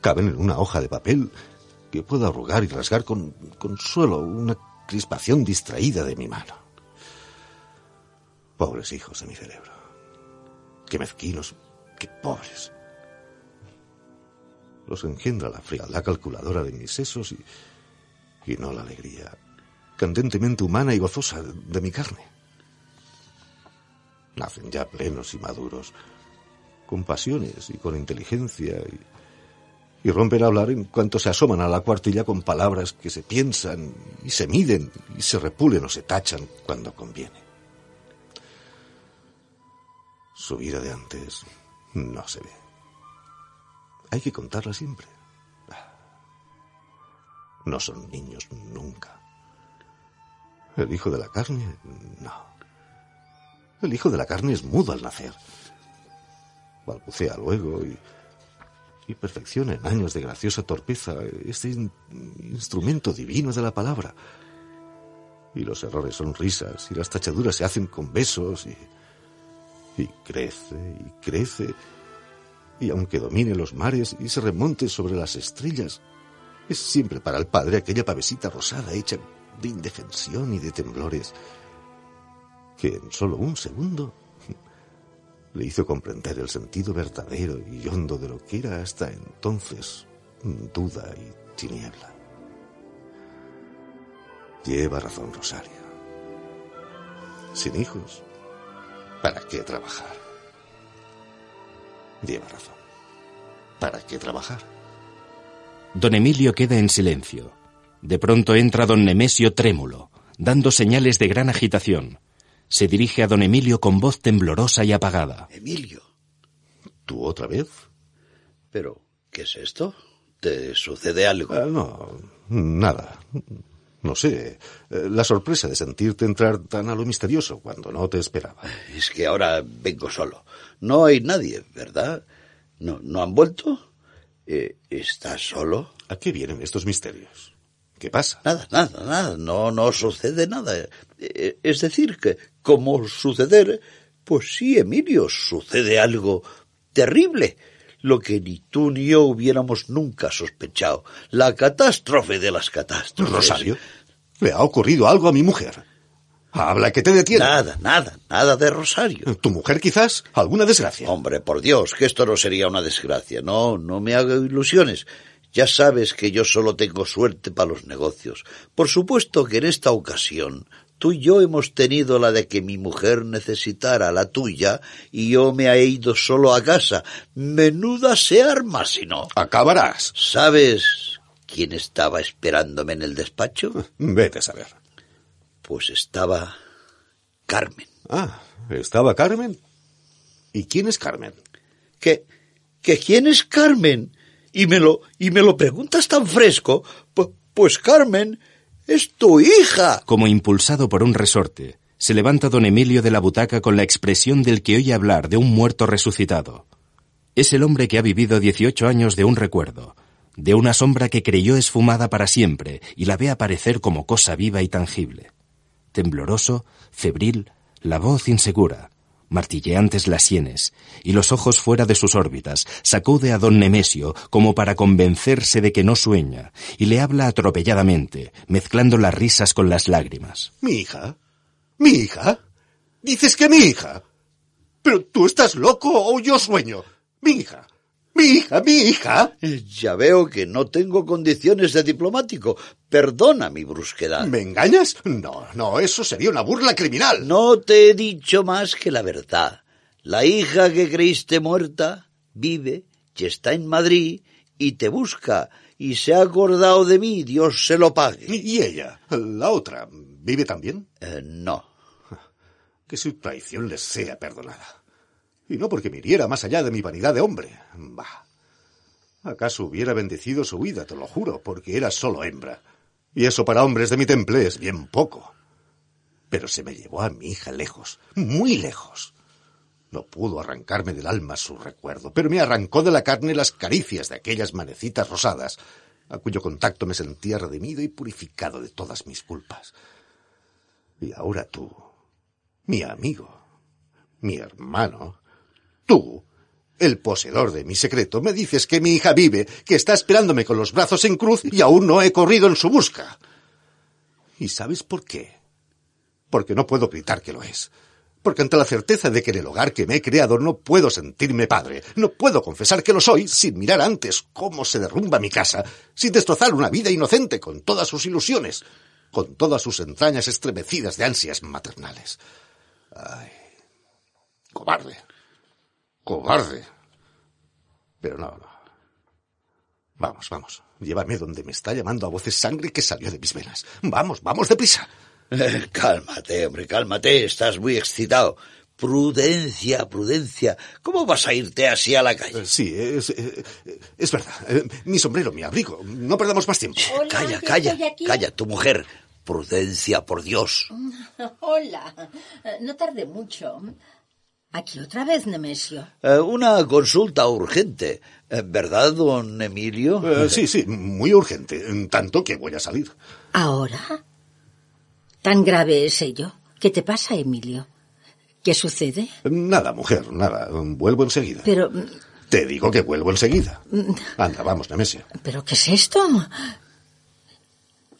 [SPEAKER 8] caben en una hoja de papel que puedo arrugar y rasgar con, con solo una crispación distraída de mi mano. Pobres hijos de mi cerebro. Qué mezquinos, qué pobres. Los engendra la frialdad calculadora de mis sesos y, y no la alegría candentemente humana y gozosa de mi carne. Nacen ya plenos y maduros, con pasiones y con inteligencia y, y rompen a hablar en cuanto se asoman a la cuartilla con palabras que se piensan y se miden y se repulen o se tachan cuando conviene. Su vida de antes no se ve. Hay que contarla siempre. No son niños nunca. El hijo de la carne, no. El hijo de la carne es mudo al nacer. Balbucea luego y, y perfecciona en años de graciosa torpeza este in- instrumento divino de la palabra. Y los errores son risas y las tachaduras se hacen con besos y, y crece y crece. Y aunque domine los mares y se remonte sobre las estrellas, es siempre para el padre aquella pavesita rosada hecha de indefensión y de temblores que en solo un segundo le hizo comprender el sentido verdadero y hondo de lo que era hasta entonces duda y tiniebla. Lleva razón Rosario. Sin hijos, ¿para qué trabajar? Lleva razón. ¿Para qué trabajar?
[SPEAKER 3] Don Emilio queda en silencio. De pronto entra don Nemesio trémulo, dando señales de gran agitación. Se dirige a don Emilio con voz temblorosa y apagada.
[SPEAKER 10] Emilio.
[SPEAKER 8] ¿Tú otra vez?
[SPEAKER 10] Pero, ¿qué es esto? ¿Te sucede algo?
[SPEAKER 8] Ah, no, nada. No sé. eh, La sorpresa de sentirte entrar tan a lo misterioso cuando no te esperaba.
[SPEAKER 10] Es que ahora vengo solo. No hay nadie, ¿verdad? ¿No, ¿no han vuelto? Eh, ¿Estás solo?
[SPEAKER 8] ¿A qué vienen estos misterios? ¿Qué pasa?
[SPEAKER 10] Nada, nada, nada. No, no sucede nada. Eh, Es decir, que como suceder, pues sí, Emilio, sucede algo terrible. Lo que ni tú ni yo hubiéramos nunca sospechado. La catástrofe de las catástrofes.
[SPEAKER 8] Rosario, le ha ocurrido algo a mi mujer. Habla que te detiene.
[SPEAKER 10] Nada, nada, nada de Rosario.
[SPEAKER 8] ¿Tu mujer quizás? ¿Alguna desgracia?
[SPEAKER 10] Hombre, por Dios, que esto no sería una desgracia. No, no me hago ilusiones. Ya sabes que yo solo tengo suerte para los negocios. Por supuesto que en esta ocasión tú y yo hemos tenido la de que mi mujer necesitara la tuya y yo me he ido solo a casa. Menuda se arma si no.
[SPEAKER 8] Acabarás.
[SPEAKER 10] ¿Sabes quién estaba esperándome en el despacho?
[SPEAKER 8] Vete a saber.
[SPEAKER 10] Pues estaba Carmen.
[SPEAKER 8] Ah, ¿estaba Carmen? ¿Y quién es Carmen?
[SPEAKER 10] ¿Que, que quién es Carmen? Y me lo, y me lo preguntas tan fresco. Pu- pues Carmen es tu hija.
[SPEAKER 3] Como impulsado por un resorte, se levanta don Emilio de la butaca con la expresión del que oye hablar de un muerto resucitado. Es el hombre que ha vivido 18 años de un recuerdo, de una sombra que creyó esfumada para siempre y la ve aparecer como cosa viva y tangible. Tembloroso, febril, la voz insegura, martilleantes las sienes y los ojos fuera de sus órbitas, sacude a don Nemesio como para convencerse de que no sueña y le habla atropelladamente, mezclando las risas con las lágrimas.
[SPEAKER 8] ¿Mi hija? ¿Mi hija? ¿Dices que mi hija? ¿Pero tú estás loco o yo sueño? Mi hija. Mi hija, mi hija.
[SPEAKER 10] Ya veo que no tengo condiciones de diplomático. Perdona mi brusquedad.
[SPEAKER 8] ¿Me engañas? No, no, eso sería una burla criminal.
[SPEAKER 10] No te he dicho más que la verdad. La hija que creíste muerta vive y está en Madrid y te busca y se ha acordado de mí. Dios se lo pague.
[SPEAKER 8] ¿Y ella? ¿La otra? ¿Vive también?
[SPEAKER 10] Eh, no.
[SPEAKER 8] Que su traición les sea perdonada. Y no porque me hiriera más allá de mi vanidad de hombre. Bah. ¿Acaso hubiera bendecido su vida, te lo juro, porque era solo hembra? Y eso para hombres de mi temple es bien poco. Pero se me llevó a mi hija lejos, muy lejos. No pudo arrancarme del alma su recuerdo, pero me arrancó de la carne las caricias de aquellas manecitas rosadas, a cuyo contacto me sentía redimido y purificado de todas mis culpas. Y ahora tú, mi amigo, mi hermano, tú, el poseedor de mi secreto, me dices que mi hija vive, que está esperándome con los brazos en cruz y aún no he corrido en su busca. ¿Y sabes por qué? Porque no puedo gritar que lo es. Porque ante la certeza de que en el hogar que me he creado no puedo sentirme padre, no puedo confesar que lo soy sin mirar antes cómo se derrumba mi casa, sin destrozar una vida inocente con todas sus ilusiones, con todas sus entrañas estremecidas de ansias maternales. Ay, cobarde, cobarde. Pero no, no. Vamos, vamos, llévame donde me está llamando a voces sangre que salió de mis venas. Vamos, vamos deprisa.
[SPEAKER 10] Eh, cálmate, hombre, cálmate. Estás muy excitado. Prudencia, prudencia. ¿Cómo vas a irte así a la calle?
[SPEAKER 8] Eh, Sí, es, eh, es verdad. Mi sombrero, mi abrigo. No perdamos más tiempo.
[SPEAKER 10] Calla, calla, calla, tu mujer. Prudencia, por Dios.
[SPEAKER 7] Hola. No tarde mucho. Aquí otra vez, Nemesio.
[SPEAKER 10] Eh, una consulta urgente. Eh, ¿Verdad, don Emilio?
[SPEAKER 8] Eh, sí, sí, muy urgente. en Tanto que voy a salir.
[SPEAKER 7] ¿Ahora? ¿Tan grave es ello? ¿Qué te pasa, Emilio? ¿Qué sucede?
[SPEAKER 8] Nada, mujer, nada. Vuelvo enseguida.
[SPEAKER 7] Pero,
[SPEAKER 8] Te digo que vuelvo enseguida. Anda, vamos, Nemesio.
[SPEAKER 7] ¿pero qué es esto?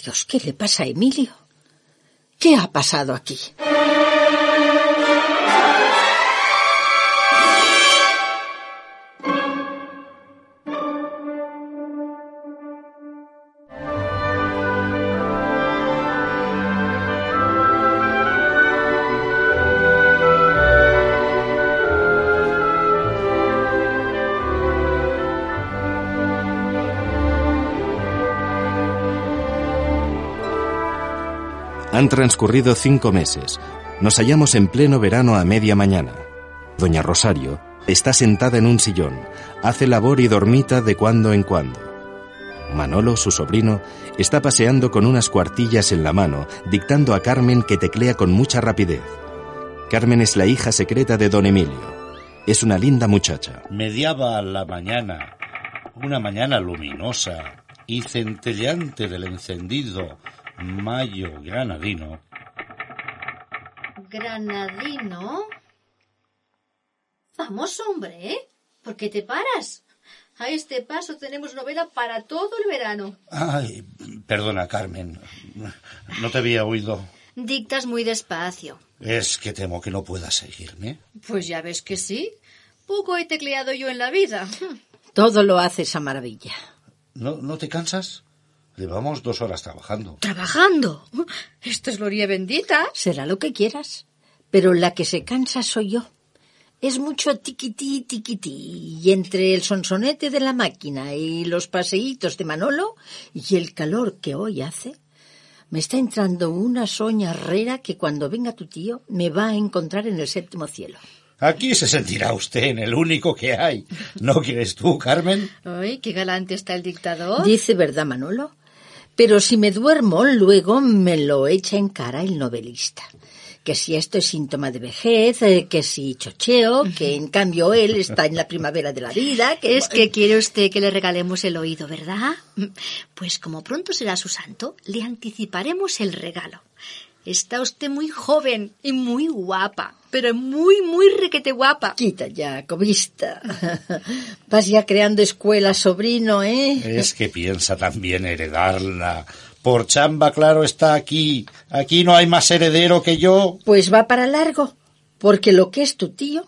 [SPEAKER 7] Dios, ¿qué le pasa a Emilio? ¿Qué ha pasado aquí?
[SPEAKER 3] Han transcurrido cinco meses. Nos hallamos en pleno verano a media mañana. Doña Rosario está sentada en un sillón, hace labor y dormita de cuando en cuando. Manolo, su sobrino, está paseando con unas cuartillas en la mano, dictando a Carmen que teclea con mucha rapidez. Carmen es la hija secreta de don Emilio. Es una linda muchacha.
[SPEAKER 6] Mediaba la mañana, una mañana luminosa y centelleante del encendido mayo granadino.
[SPEAKER 11] ¿Granadino? Vamos, hombre, ¿eh? ¿Por qué te paras? A este paso tenemos novela para todo el verano.
[SPEAKER 6] Ay, perdona, Carmen. No te había oído.
[SPEAKER 11] Dictas muy despacio.
[SPEAKER 6] Es que temo que no puedas seguirme.
[SPEAKER 11] Pues ya ves que sí. Poco he tecleado yo en la vida.
[SPEAKER 7] Todo lo haces a maravilla.
[SPEAKER 6] ¿No, ¿No te cansas? Llevamos dos horas trabajando.
[SPEAKER 11] ¿Trabajando? Esto es gloria bendita.
[SPEAKER 7] Será lo que quieras. Pero la que se cansa soy yo. Es mucho tiquití, tiquití. Y entre el sonsonete de la máquina y los paseítos de Manolo y el calor que hoy hace, me está entrando una soña herrera que cuando venga tu tío me va a encontrar en el séptimo cielo.
[SPEAKER 6] Aquí se sentirá usted en el único que hay. ¿No quieres tú, Carmen?
[SPEAKER 11] Ay, qué galante está el dictador.
[SPEAKER 7] Dice verdad, Manolo. Pero si me duermo, luego me lo echa en cara el novelista. Que si esto es síntoma de vejez, eh, que si chocheo, que en cambio él está en la primavera de la vida, que
[SPEAKER 11] Es que quiere usted que le regalemos el oído, ¿verdad? Pues como pronto será su santo, le anticiparemos el regalo. Está usted muy joven y muy guapa, pero muy, muy requete guapa.
[SPEAKER 7] Quita ya, cobista. Vas ya creando escuela, sobrino, ¿eh?
[SPEAKER 6] Es que piensa también heredarla. Por chamba, claro, está aquí. Aquí no hay más heredero que yo.
[SPEAKER 7] Pues va para largo, porque lo que es tu tío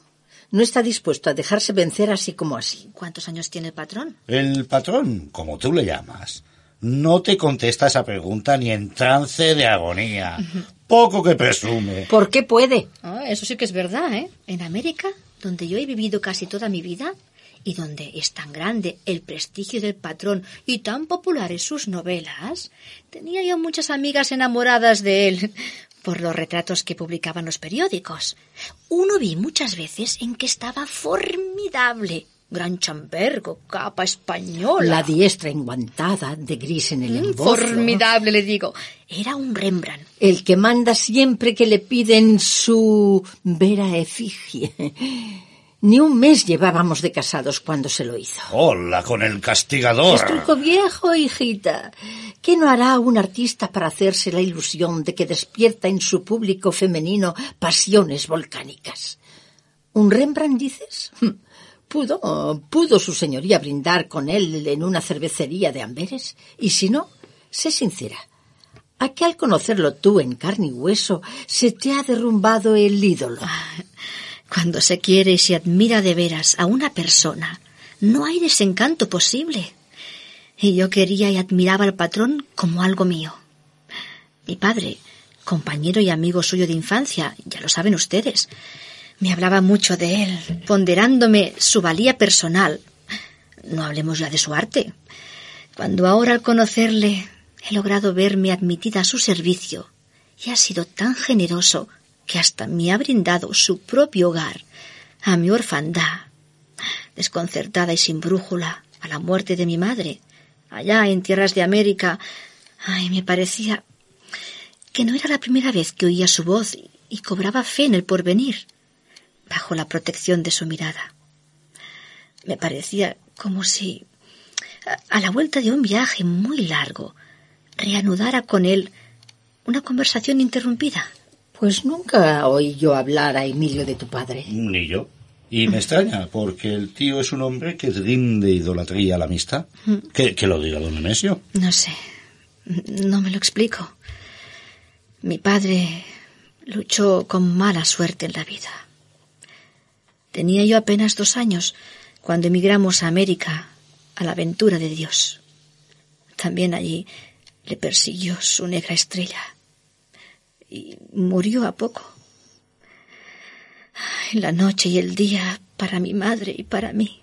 [SPEAKER 7] no está dispuesto a dejarse vencer así como así.
[SPEAKER 11] ¿Cuántos años tiene el patrón?
[SPEAKER 6] El patrón, como tú le llamas, no te contesta esa pregunta ni en trance de agonía. Poco que presume.
[SPEAKER 7] ¿Por qué puede?
[SPEAKER 11] Ah, eso sí que es verdad, ¿eh? En América, donde yo he vivido casi toda mi vida, y donde es tan grande el prestigio del patrón y tan populares sus novelas, tenía yo muchas amigas enamoradas de él por los retratos que publicaban los periódicos. Uno vi muchas veces en que estaba formidable. Gran chambergo, capa española.
[SPEAKER 7] La diestra enguantada de gris en el
[SPEAKER 11] Mm,
[SPEAKER 7] embozo.
[SPEAKER 11] Formidable, le digo. Era un Rembrandt.
[SPEAKER 7] El que manda siempre que le piden su vera efigie. Ni un mes llevábamos de casados cuando se lo hizo.
[SPEAKER 6] Hola, con el castigador.
[SPEAKER 7] Es truco viejo, hijita. ¿Qué no hará un artista para hacerse la ilusión de que despierta en su público femenino pasiones volcánicas? ¿Un Rembrandt, dices? Pudo, pudo su señoría brindar con él en una cervecería de Amberes. Y si no, sé sincera. ¿A qué al conocerlo tú en carne y hueso se te ha derrumbado el ídolo?
[SPEAKER 11] Cuando se quiere y se admira de veras a una persona, no hay desencanto posible. Y yo quería y admiraba al patrón como algo mío. Mi padre, compañero y amigo suyo de infancia, ya lo saben ustedes, me hablaba mucho de él, ponderándome su valía personal. No hablemos ya de su arte. Cuando ahora al conocerle he logrado verme admitida a su servicio, y ha sido tan generoso que hasta me ha brindado su propio hogar a mi orfandad, desconcertada y sin brújula, a la muerte de mi madre, allá en tierras de América. Ay, me parecía que no era la primera vez que oía su voz y, cobraba fe en el porvenir, bajo la protección de su mirada. Me parecía como si, a, la vuelta de un viaje muy largo, reanudara con él una conversación interrumpida.
[SPEAKER 7] Pues nunca oí yo hablar a Emilio de tu padre.
[SPEAKER 6] Ni yo. Y me extraña, porque el tío es un hombre que rinde idolatría a la amistad. Que, que lo diga don Nemesio.
[SPEAKER 11] No sé, no me lo explico. Mi padre luchó con mala suerte en la vida. Tenía yo apenas dos años cuando emigramos a América a la aventura de Dios. También allí le persiguió su negra estrella y murió a poco. Ay, La noche y el día para mi madre y para mí.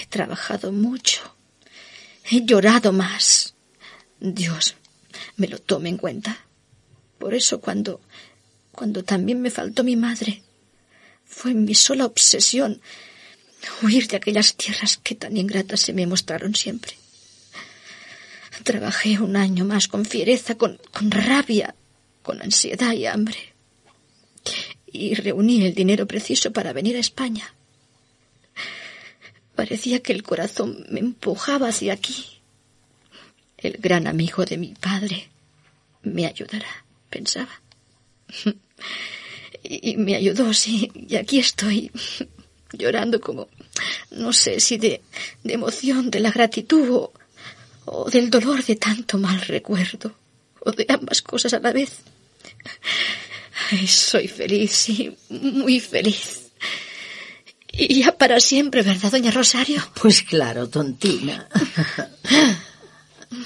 [SPEAKER 11] He trabajado mucho. He llorado más. Dios me lo tome en cuenta. Por eso cuando cuando también me faltó mi madre, fue mi sola obsesión huir de aquellas tierras que tan ingratas se me mostraron siempre. Trabajé un año más con fiereza, con, rabia, con ansiedad y hambre. Y reuní el dinero preciso para venir a España. Parecía que el corazón me empujaba hacia aquí. el gran amigo de mi padre, me ayudará, pensaba. Y me ayudó, sí, y aquí estoy, llorando como, no sé si de, de emoción, de la gratitud o, o del dolor de tanto mal recuerdo, o de ambas cosas a la vez. Ay, soy feliz, sí, muy feliz. Y ya para siempre, ¿verdad, doña Rosario?
[SPEAKER 7] Pues claro, tontina.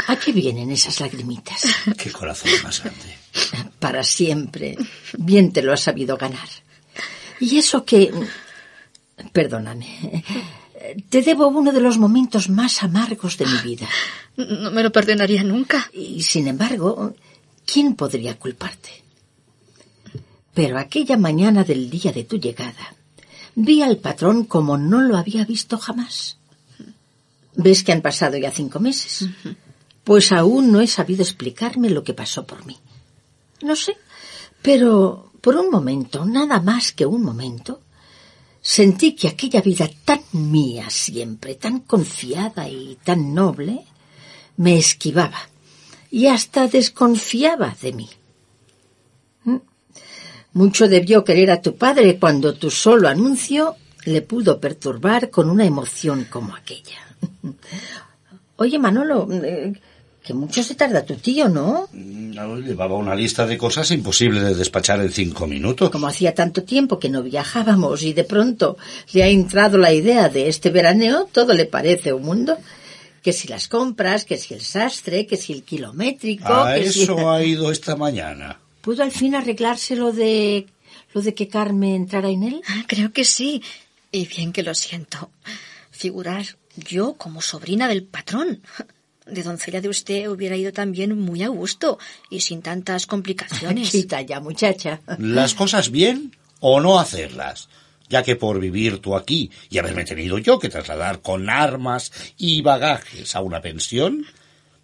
[SPEAKER 7] ¿A qué vienen esas lagrimitas?
[SPEAKER 6] Qué corazón más grande.
[SPEAKER 7] Para siempre. Bien te lo has sabido ganar. Y eso que... Perdóname. Te debo uno de los momentos más amargos de mi vida.
[SPEAKER 11] No me lo perdonaría nunca.
[SPEAKER 7] Y sin embargo, ¿quién podría culparte? Pero aquella mañana del día de tu llegada, vi al patrón como no lo había visto jamás. ¿Ves que han pasado ya cinco meses? Pues aún no he sabido explicarme lo que pasó por mí. No sé, pero por un momento, nada más que un momento, sentí que aquella vida tan mía siempre, tan confiada y tan noble, me esquivaba y hasta desconfiaba de mí. ¿Mm? Mucho debió querer a tu padre cuando tu solo anuncio le pudo perturbar con una emoción como aquella. Oye, Manolo, eh, que mucho se tarda tu tío, ¿no?
[SPEAKER 6] No, llevaba una lista de cosas imposible de despachar en cinco minutos.
[SPEAKER 7] Como hacía tanto tiempo que no viajábamos y de pronto le ha entrado la idea de este veraneo, todo le parece un mundo. Que si las compras, que si el sastre, que si el kilométrico.
[SPEAKER 6] A
[SPEAKER 7] que si-
[SPEAKER 6] eso ha ido esta mañana.
[SPEAKER 7] ¿Pudo al fin arreglarse lo de lo de que Carmen entrara en él?
[SPEAKER 11] Ah, Creo que sí. Y bien que lo siento. Figurar yo como sobrina del patrón. De doncella de usted hubiera ido también muy a gusto y sin tantas complicaciones.
[SPEAKER 7] Quita ya, muchacha.
[SPEAKER 6] Las cosas bien o no hacerlas. Ya que por vivir tú aquí y haberme tenido yo que trasladar con armas y bagajes a una pensión,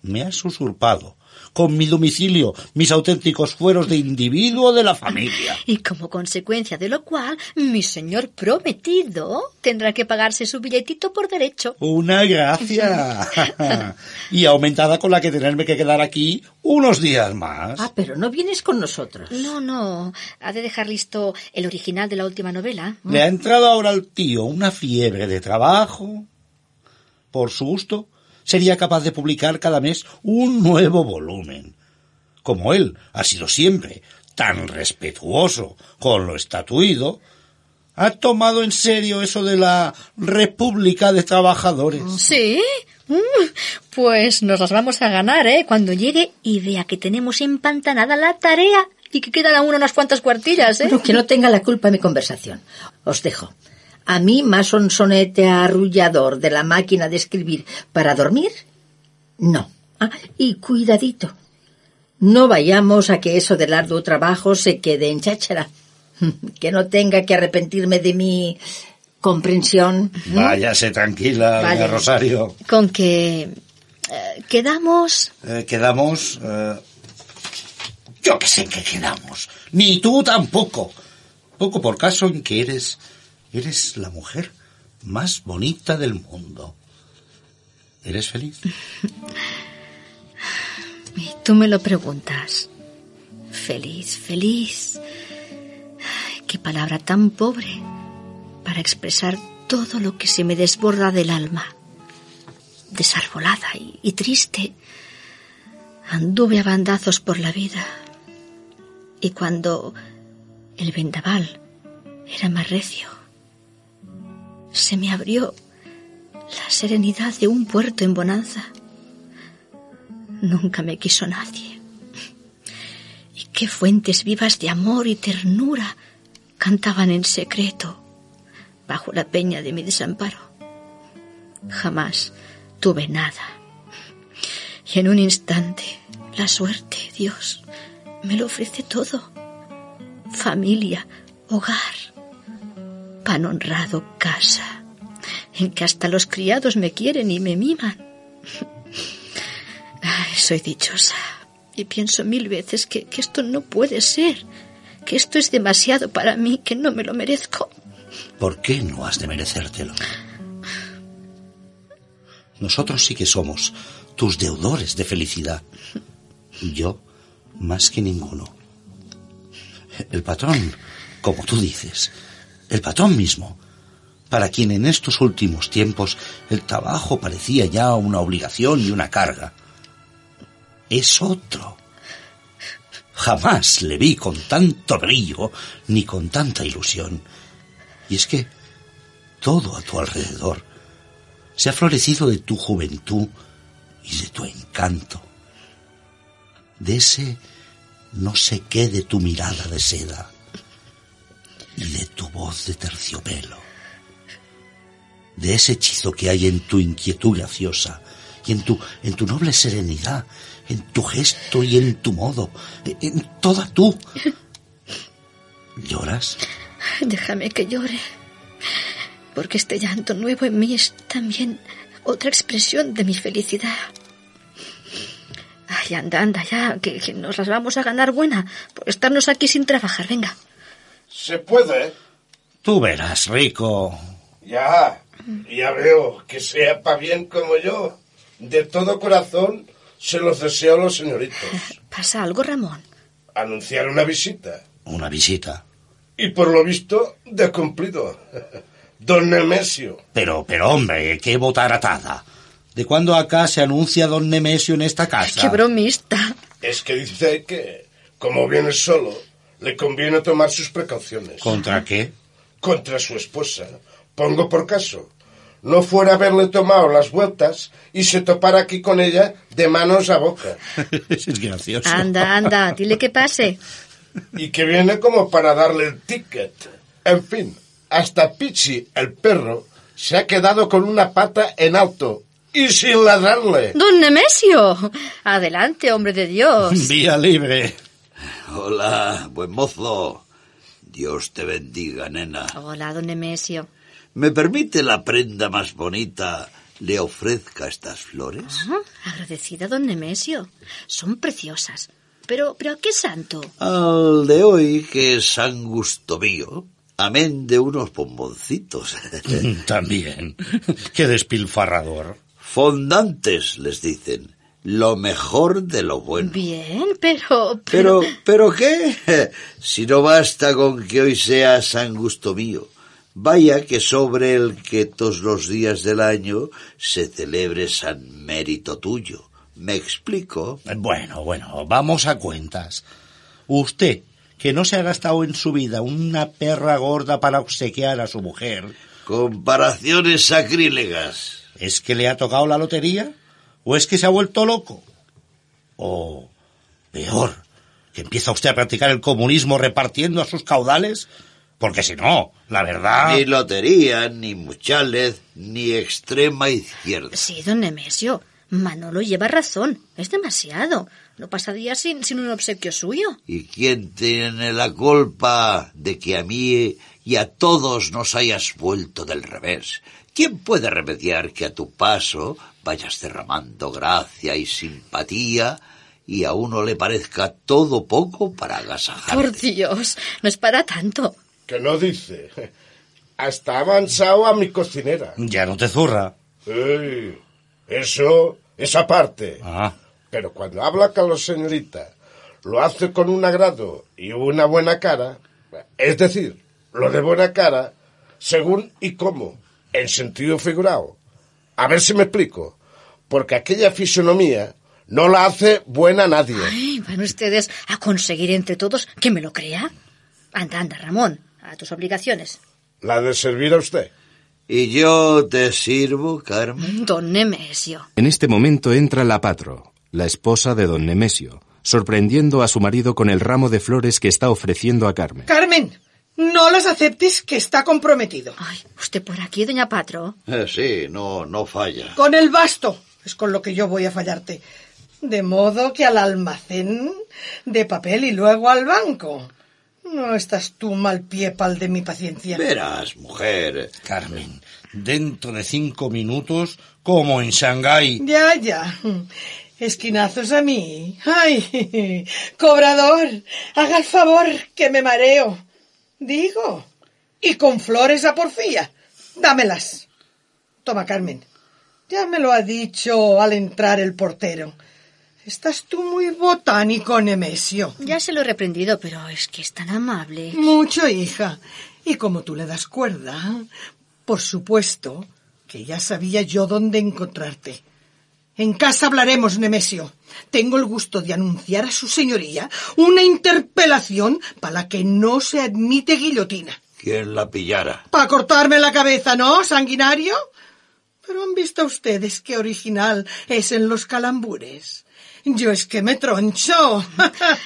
[SPEAKER 6] me has usurpado con mi domicilio mis auténticos fueros de individuo de la familia.
[SPEAKER 11] Y como consecuencia de lo cual, mi señor prometido tendrá que pagarse su billetito por derecho.
[SPEAKER 6] Una gracia. y aumentada con la que tenerme que quedar aquí unos días más.
[SPEAKER 7] Ah, pero no vienes con nosotros.
[SPEAKER 11] No, no. Ha de dejar listo el original de la última novela.
[SPEAKER 6] Le ha entrado ahora al tío una fiebre de trabajo. Por su gusto, sería capaz de publicar cada mes un nuevo volumen. Como él ha sido siempre tan respetuoso con lo estatuido, ha tomado en serio eso de la República de Trabajadores.
[SPEAKER 11] ¿Sí? Mm, Pues nos las vamos a ganar, ¿eh? Cuando llegue y vea que tenemos empantanada la tarea y que quedan aún unas cuantas cuartillas, ¿eh?
[SPEAKER 7] Bueno, que no tenga la culpa mi conversación. Os dejo. A mí más un sonete arrullador de la máquina de escribir para dormir, no. Ah, y cuidadito. No vayamos a que eso del arduo trabajo se quede en cháchara. Que no tenga que arrepentirme de mi comprensión.
[SPEAKER 6] Váyase tranquila, doña. Rosario.
[SPEAKER 11] Con que eh, quedamos
[SPEAKER 6] Eh, quedamos... eh, Yo que sé en qué quedamos. Ni tú tampoco. Poco por caso en que eres... Eres la mujer más bonita del mundo. ¿Eres feliz?
[SPEAKER 11] Y tú me lo preguntas. Feliz, feliz. Qué palabra tan pobre para expresar todo lo que se me desborda del alma. Desarbolada y, y triste, anduve a bandazos por la vida. Y cuando el vendaval era más recio, se me abrió la serenidad de un puerto en bonanza. Nunca me quiso nadie. Y qué fuentes vivas de amor y ternura cantaban en secreto bajo la peña de mi desamparo. Jamás tuve nada. Y en un instante, la suerte, Dios, me lo ofrece todo. Familia, hogar, pan honrado, casa, en que hasta los criados me quieren y me miman. Soy dichosa y pienso mil veces que, que esto no puede ser, que esto es demasiado para mí, que no me lo merezco.
[SPEAKER 6] ¿Por qué no has de merecértelo? Nosotros sí que somos tus deudores de felicidad. Yo, más que ninguno. El patrón, como tú dices, el patrón mismo, para quien en estos últimos tiempos el trabajo parecía ya una obligación y una carga, es otro. Jamás le vi con tanto brillo ni con tanta ilusión. Y es que todo a tu alrededor se ha florecido de tu juventud y de tu encanto, de ese no sé qué de tu mirada de seda y de tu voz de terciopelo, de ese hechizo que hay en tu inquietud graciosa y en tu, en tu noble serenidad, en tu gesto y en tu modo, en toda tú. ¿Lloras?
[SPEAKER 11] Déjame que llore, porque este llanto nuevo en mí es también otra expresión de mi felicidad. Ay, anda, anda, ya, que, que nos las vamos a ganar buena por estarnos aquí sin trabajar. Venga.
[SPEAKER 5] Se puede.
[SPEAKER 6] Tú verás, rico.
[SPEAKER 5] Ya, ya veo que sea pa' bien como yo. De todo corazón se los deseo a los señoritos.
[SPEAKER 11] ¿Pasa algo, Ramón?
[SPEAKER 5] Anunciar una visita.
[SPEAKER 6] Una visita.
[SPEAKER 5] Y por lo visto, de cumplido. Don Nemesio.
[SPEAKER 6] Pero, pero hombre, qué botaratada. ¿De cuándo acá se anuncia don Nemesio en esta casa?
[SPEAKER 11] ¡Qué bromista!
[SPEAKER 5] Es que dice que, como viene solo, le conviene tomar sus precauciones.
[SPEAKER 6] ¿Contra qué?
[SPEAKER 5] Contra su esposa. Pongo por caso. No fuera haberle tomado las vueltas y se topara aquí con ella de manos a boca.
[SPEAKER 6] es gracioso.
[SPEAKER 11] Anda, anda, dile que pase.
[SPEAKER 5] Y que viene como para darle el ticket. En fin, hasta Pichi, el perro, se ha quedado con una pata en alto y sin ladrarle.
[SPEAKER 11] Don Nemesio. Adelante, hombre de Dios.
[SPEAKER 6] Vía libre.
[SPEAKER 10] Hola, buen mozo. Dios te bendiga, nena.
[SPEAKER 11] Hola, don Nemesio.
[SPEAKER 10] ¿Me permite la prenda más bonita le ofrezca estas flores?
[SPEAKER 11] Ah, agradecida, don Nemesio. Son preciosas. Pero, pero ¿a qué santo?
[SPEAKER 10] Al de hoy, que es San Gustomío, amén de unos bomboncitos.
[SPEAKER 6] También. Qué despilfarrador.
[SPEAKER 10] Fondantes, les dicen. Lo mejor de lo bueno.
[SPEAKER 11] Bien, pero...
[SPEAKER 10] Pero, ¿pero qué? Si no basta con que hoy sea San Gustomío. Vaya que sobre el que todos los días del año se celebre San Mérito tuyo. ¿Me explico?
[SPEAKER 6] Bueno, bueno, vamos a cuentas. Usted, que no se ha gastado en su vida una perra gorda para obsequiar a su mujer.
[SPEAKER 10] Comparaciones sacrílegas.
[SPEAKER 6] ¿Es que le ha tocado la lotería? ¿O es que se ha vuelto loco? O, peor, que empieza usted a practicar el comunismo repartiendo a sus caudales? Porque si no, la verdad...
[SPEAKER 10] Ni lotería, ni muchales, ni extrema izquierda.
[SPEAKER 11] Sí, don Nemesio. Manolo lleva razón. Es demasiado. No pasaría sin, sin un obsequio suyo.
[SPEAKER 10] ¿Y quién tiene la culpa de que a mí y a todos nos hayas vuelto del revés? ¿Quién puede remediar que a tu paso vayas derramando gracia y simpatía y a uno le parezca todo poco para agasajarte?
[SPEAKER 11] Por Dios, no es para tanto.
[SPEAKER 5] Que no dice. Hasta ha avanzado a mi cocinera.
[SPEAKER 6] Ya no te zurra.
[SPEAKER 5] Ey, eso, esa parte.
[SPEAKER 6] Ah.
[SPEAKER 5] Pero cuando habla con la señorita, lo hace con un agrado y una buena cara, es decir, lo de buena cara, según y cómo, en sentido figurado. A ver si me explico. Porque aquella fisonomía no la hace buena nadie.
[SPEAKER 11] Ay, van ustedes a conseguir entre todos que me lo crea. Anda, anda, Ramón, a tus obligaciones.
[SPEAKER 5] La de servir a usted.
[SPEAKER 10] ¿Y yo te sirvo, Carmen?
[SPEAKER 11] Don Nemesio.
[SPEAKER 3] En este momento entra la patro, la esposa de don Nemesio, sorprendiendo a su marido con el ramo de flores que está ofreciendo a Carmen.
[SPEAKER 9] Carmen, no las aceptes que está comprometido.
[SPEAKER 11] Ay, usted por aquí, doña Patro.
[SPEAKER 10] Eh, sí, no, no falla.
[SPEAKER 9] Con el basto es con lo que yo voy a fallarte. De modo que al almacén de papel y luego al banco. No estás tú mal pie pal de mi paciencia.
[SPEAKER 10] Verás, mujer.
[SPEAKER 6] Carmen, dentro de cinco minutos, como en Shanghái.
[SPEAKER 9] Ya, ya. Esquinazos a mí. Ay, cobrador, haga el favor que me mareo. Digo. Y con flores a porfía. Dámelas. Toma, Carmen. Ya me lo ha dicho al entrar el portero. Estás tú muy botánico, Nemesio.
[SPEAKER 11] Ya se lo he reprendido, pero es que es tan amable.
[SPEAKER 9] Mucho, hija. Y como tú le das cuerda, por supuesto que ya sabía yo dónde encontrarte. En casa hablaremos, Nemesio. Tengo el gusto de anunciar a su señoría una interpelación para la que no se admite guillotina.
[SPEAKER 10] ¿Quién la pillara?
[SPEAKER 9] Para cortarme la cabeza, ¿no, sanguinario? Pero han visto ustedes qué original es en los calambures. Yo es que me troncho.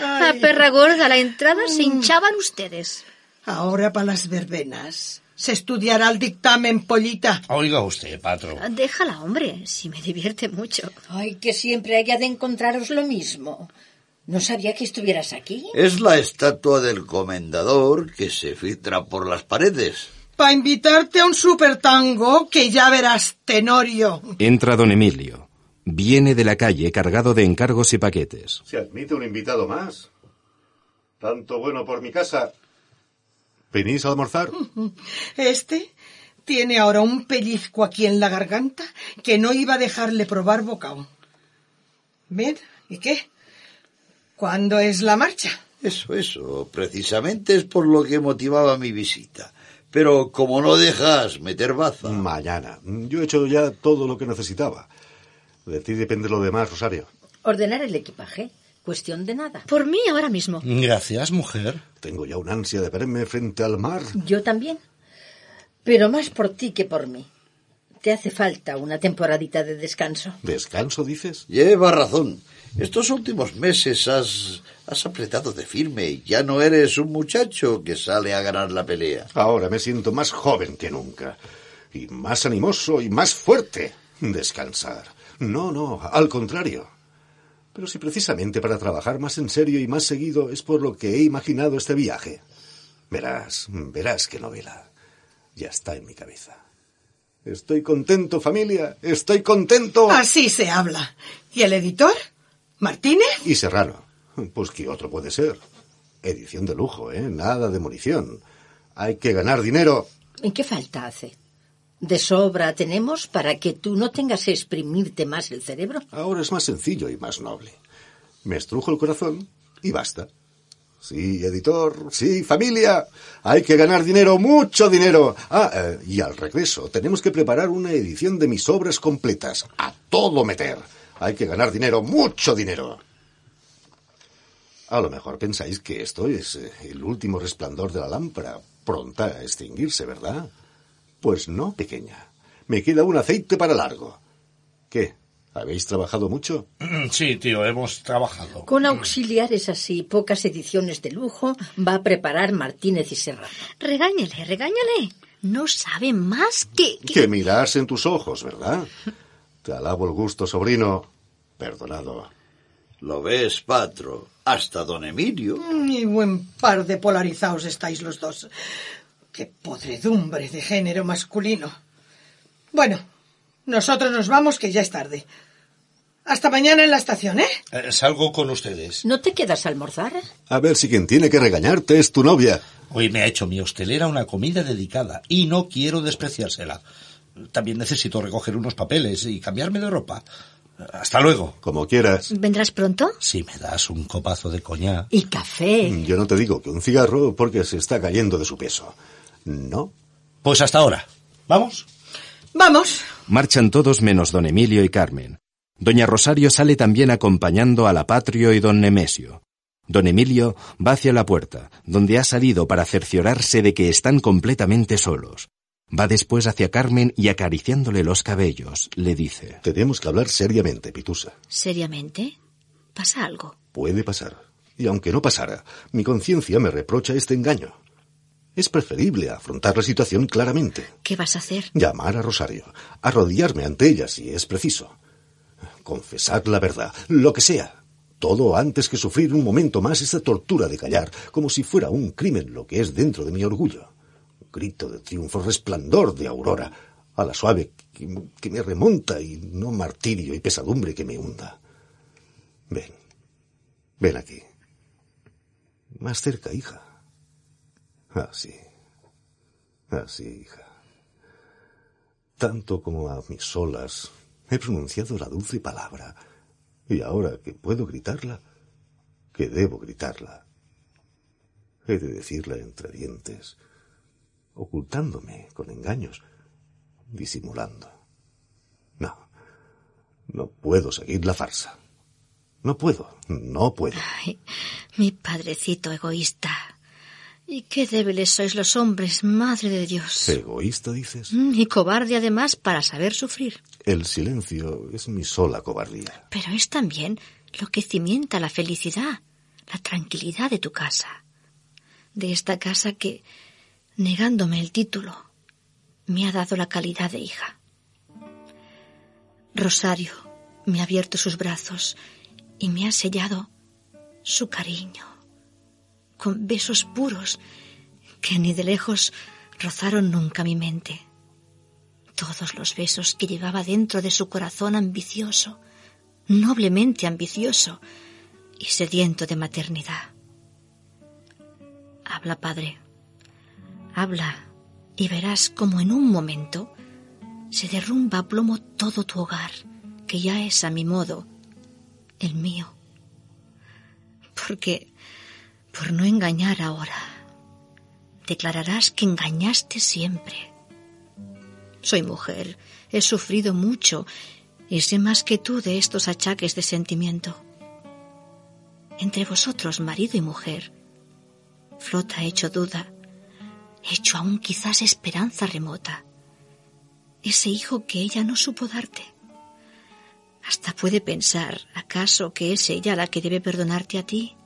[SPEAKER 11] A perra gorda, a la entrada se hinchaban ustedes.
[SPEAKER 9] Ahora para las verbenas. Se estudiará el dictamen, pollita.
[SPEAKER 6] Oiga usted, patro.
[SPEAKER 11] Déjala, hombre, si me divierte mucho.
[SPEAKER 7] Ay, que siempre haya de encontraros lo mismo. No sabía que estuvieras aquí.
[SPEAKER 10] Es la estatua del comendador que se filtra por las paredes.
[SPEAKER 9] Para invitarte a un supertango que ya verás, Tenorio.
[SPEAKER 3] Entra don Emilio. Viene de la calle cargado de encargos y paquetes.
[SPEAKER 8] Se admite un invitado más. Tanto bueno por mi casa. ¿Venís a almorzar?
[SPEAKER 9] Este tiene ahora un pellizco aquí en la garganta que no iba a dejarle probar bocado. Bien, ¿y qué? ¿Cuándo es la marcha?
[SPEAKER 10] Eso, eso. Precisamente es por lo que motivaba mi visita. Pero como no dejas meter baza.
[SPEAKER 8] Mañana. Yo he hecho ya todo lo que necesitaba. De ti depende lo demás, Rosario.
[SPEAKER 7] Ordenar el equipaje. Cuestión de nada.
[SPEAKER 11] Por mí ahora mismo.
[SPEAKER 6] Gracias, mujer.
[SPEAKER 8] Tengo ya un ansia de verme frente al mar.
[SPEAKER 7] Yo también. Pero más por ti que por mí. Te hace falta una temporadita de descanso.
[SPEAKER 8] ¿Descanso, dices?
[SPEAKER 10] Lleva razón. Estos últimos meses has, has apretado de firme y ya no eres un muchacho que sale a ganar la pelea.
[SPEAKER 8] Ahora me siento más joven que nunca. Y más animoso y más fuerte. Descansar. No, no, al contrario. Pero si precisamente para trabajar más en serio y más seguido es por lo que he imaginado este viaje. Verás, verás qué novela. Ya está en mi cabeza. Estoy contento, familia. Estoy contento.
[SPEAKER 9] Así se habla. ¿Y el editor? ¿Martínez?
[SPEAKER 8] Y Serrano. Pues qué otro puede ser. Edición de lujo, ¿eh? Nada de munición. Hay que ganar dinero.
[SPEAKER 7] ¿En qué falta hace? De sobra tenemos para que tú no tengas que exprimirte más el cerebro.
[SPEAKER 8] Ahora es más sencillo y más noble. Me estrujo el corazón y basta. Sí, editor, sí, familia. Hay que ganar dinero, mucho dinero. Ah, eh, y al regreso tenemos que preparar una edición de mis obras completas. A todo meter. Hay que ganar dinero, mucho dinero. A lo mejor pensáis que esto es eh, el último resplandor de la lámpara, pronta a extinguirse, ¿verdad? Pues no, pequeña. Me queda un aceite para largo. ¿Qué? ¿Habéis trabajado mucho?
[SPEAKER 6] Sí, tío, hemos trabajado.
[SPEAKER 7] Con auxiliares así, pocas ediciones de lujo, va a preparar Martínez y Serrano.
[SPEAKER 11] Regáñale, regáñale. No sabe más que...
[SPEAKER 8] Que mirarse en tus ojos, ¿verdad? Te alabo el gusto, sobrino. Perdonado.
[SPEAKER 10] ¿Lo ves, patro? Hasta don Emilio.
[SPEAKER 9] Y buen par de polarizados estáis los dos. Qué podredumbre de género masculino. Bueno, nosotros nos vamos, que ya es tarde. Hasta mañana en la estación, ¿eh?
[SPEAKER 6] Eh, salgo con ustedes.
[SPEAKER 7] ¿No te quedas a almorzar?
[SPEAKER 8] A ver si quien tiene que regañarte es tu novia.
[SPEAKER 6] Hoy me ha hecho mi hostelera una comida dedicada y no quiero despreciársela. También necesito recoger unos papeles y cambiarme de ropa. Hasta luego.
[SPEAKER 8] Como quieras.
[SPEAKER 11] ¿Vendrás pronto?
[SPEAKER 6] Si me das un copazo de coñac.
[SPEAKER 7] Y café.
[SPEAKER 8] Yo no te digo que un cigarro porque se está cayendo de su peso. No.
[SPEAKER 6] Pues hasta ahora. ¿Vamos?
[SPEAKER 9] Vamos.
[SPEAKER 3] Marchan todos menos don Emilio y Carmen. Doña Rosario sale también acompañando a la Patrio y don Nemesio. Don Emilio va hacia la puerta, donde ha salido para cerciorarse de que están completamente solos. Va después hacia Carmen y acariciándole los cabellos, le dice
[SPEAKER 8] Tenemos que hablar seriamente, Pitusa.
[SPEAKER 11] ¿Seriamente? ¿Pasa algo?
[SPEAKER 8] Puede pasar. Y aunque no pasara, mi conciencia me reprocha este engaño. Es preferible afrontar la situación claramente.
[SPEAKER 11] ¿Qué vas a hacer?
[SPEAKER 8] Llamar a Rosario, arrodillarme ante ella si es preciso. Confesar la verdad, lo que sea. Todo antes que sufrir un momento más esta tortura de callar, como si fuera un crimen lo que es dentro de mi orgullo. Un grito de triunfo, resplandor de aurora, a la suave que me remonta y no martirio y pesadumbre que me hunda. Ven, ven aquí. Más cerca, hija. Así. Así, hija. Tanto como a mis solas He pronunciado la dulce palabra. Y ahora que puedo gritarla, que debo gritarla. He de decirla entre dientes, ocultándome con engaños, disimulando. No, no puedo seguir la farsa. No puedo, no puedo.
[SPEAKER 11] Ay, mi padrecito egoísta. Y qué débiles sois los hombres, madre de Dios.
[SPEAKER 8] ¿Egoísta dices?
[SPEAKER 11] Mm, Y cobarde además para saber sufrir.
[SPEAKER 8] El silencio es mi sola cobardía.
[SPEAKER 11] Pero es también lo que cimienta la felicidad, la tranquilidad de tu casa. De esta casa que, negándome el título, me ha dado la calidad de hija. Rosario me ha abierto sus brazos y me ha sellado su cariño, con besos puros que ni de lejos rozaron nunca mi mente. Todos los besos que llevaba dentro de su corazón ambicioso, noblemente ambicioso y sediento de maternidad. Habla, Padre, habla y verás como en un momento se derrumba a plomo todo tu hogar, que ya es a mi modo el mío. Porque, por no engañar ahora, declararás que engañaste siempre. Soy mujer, he sufrido mucho y sé más que tú de estos achaques de sentimiento. Entre vosotros, marido y mujer, flota hecho duda, hecho aún quizás esperanza remota, ese hijo que ella no supo darte. Hasta puede pensar, acaso, que es ella la que debe perdonarte a ti,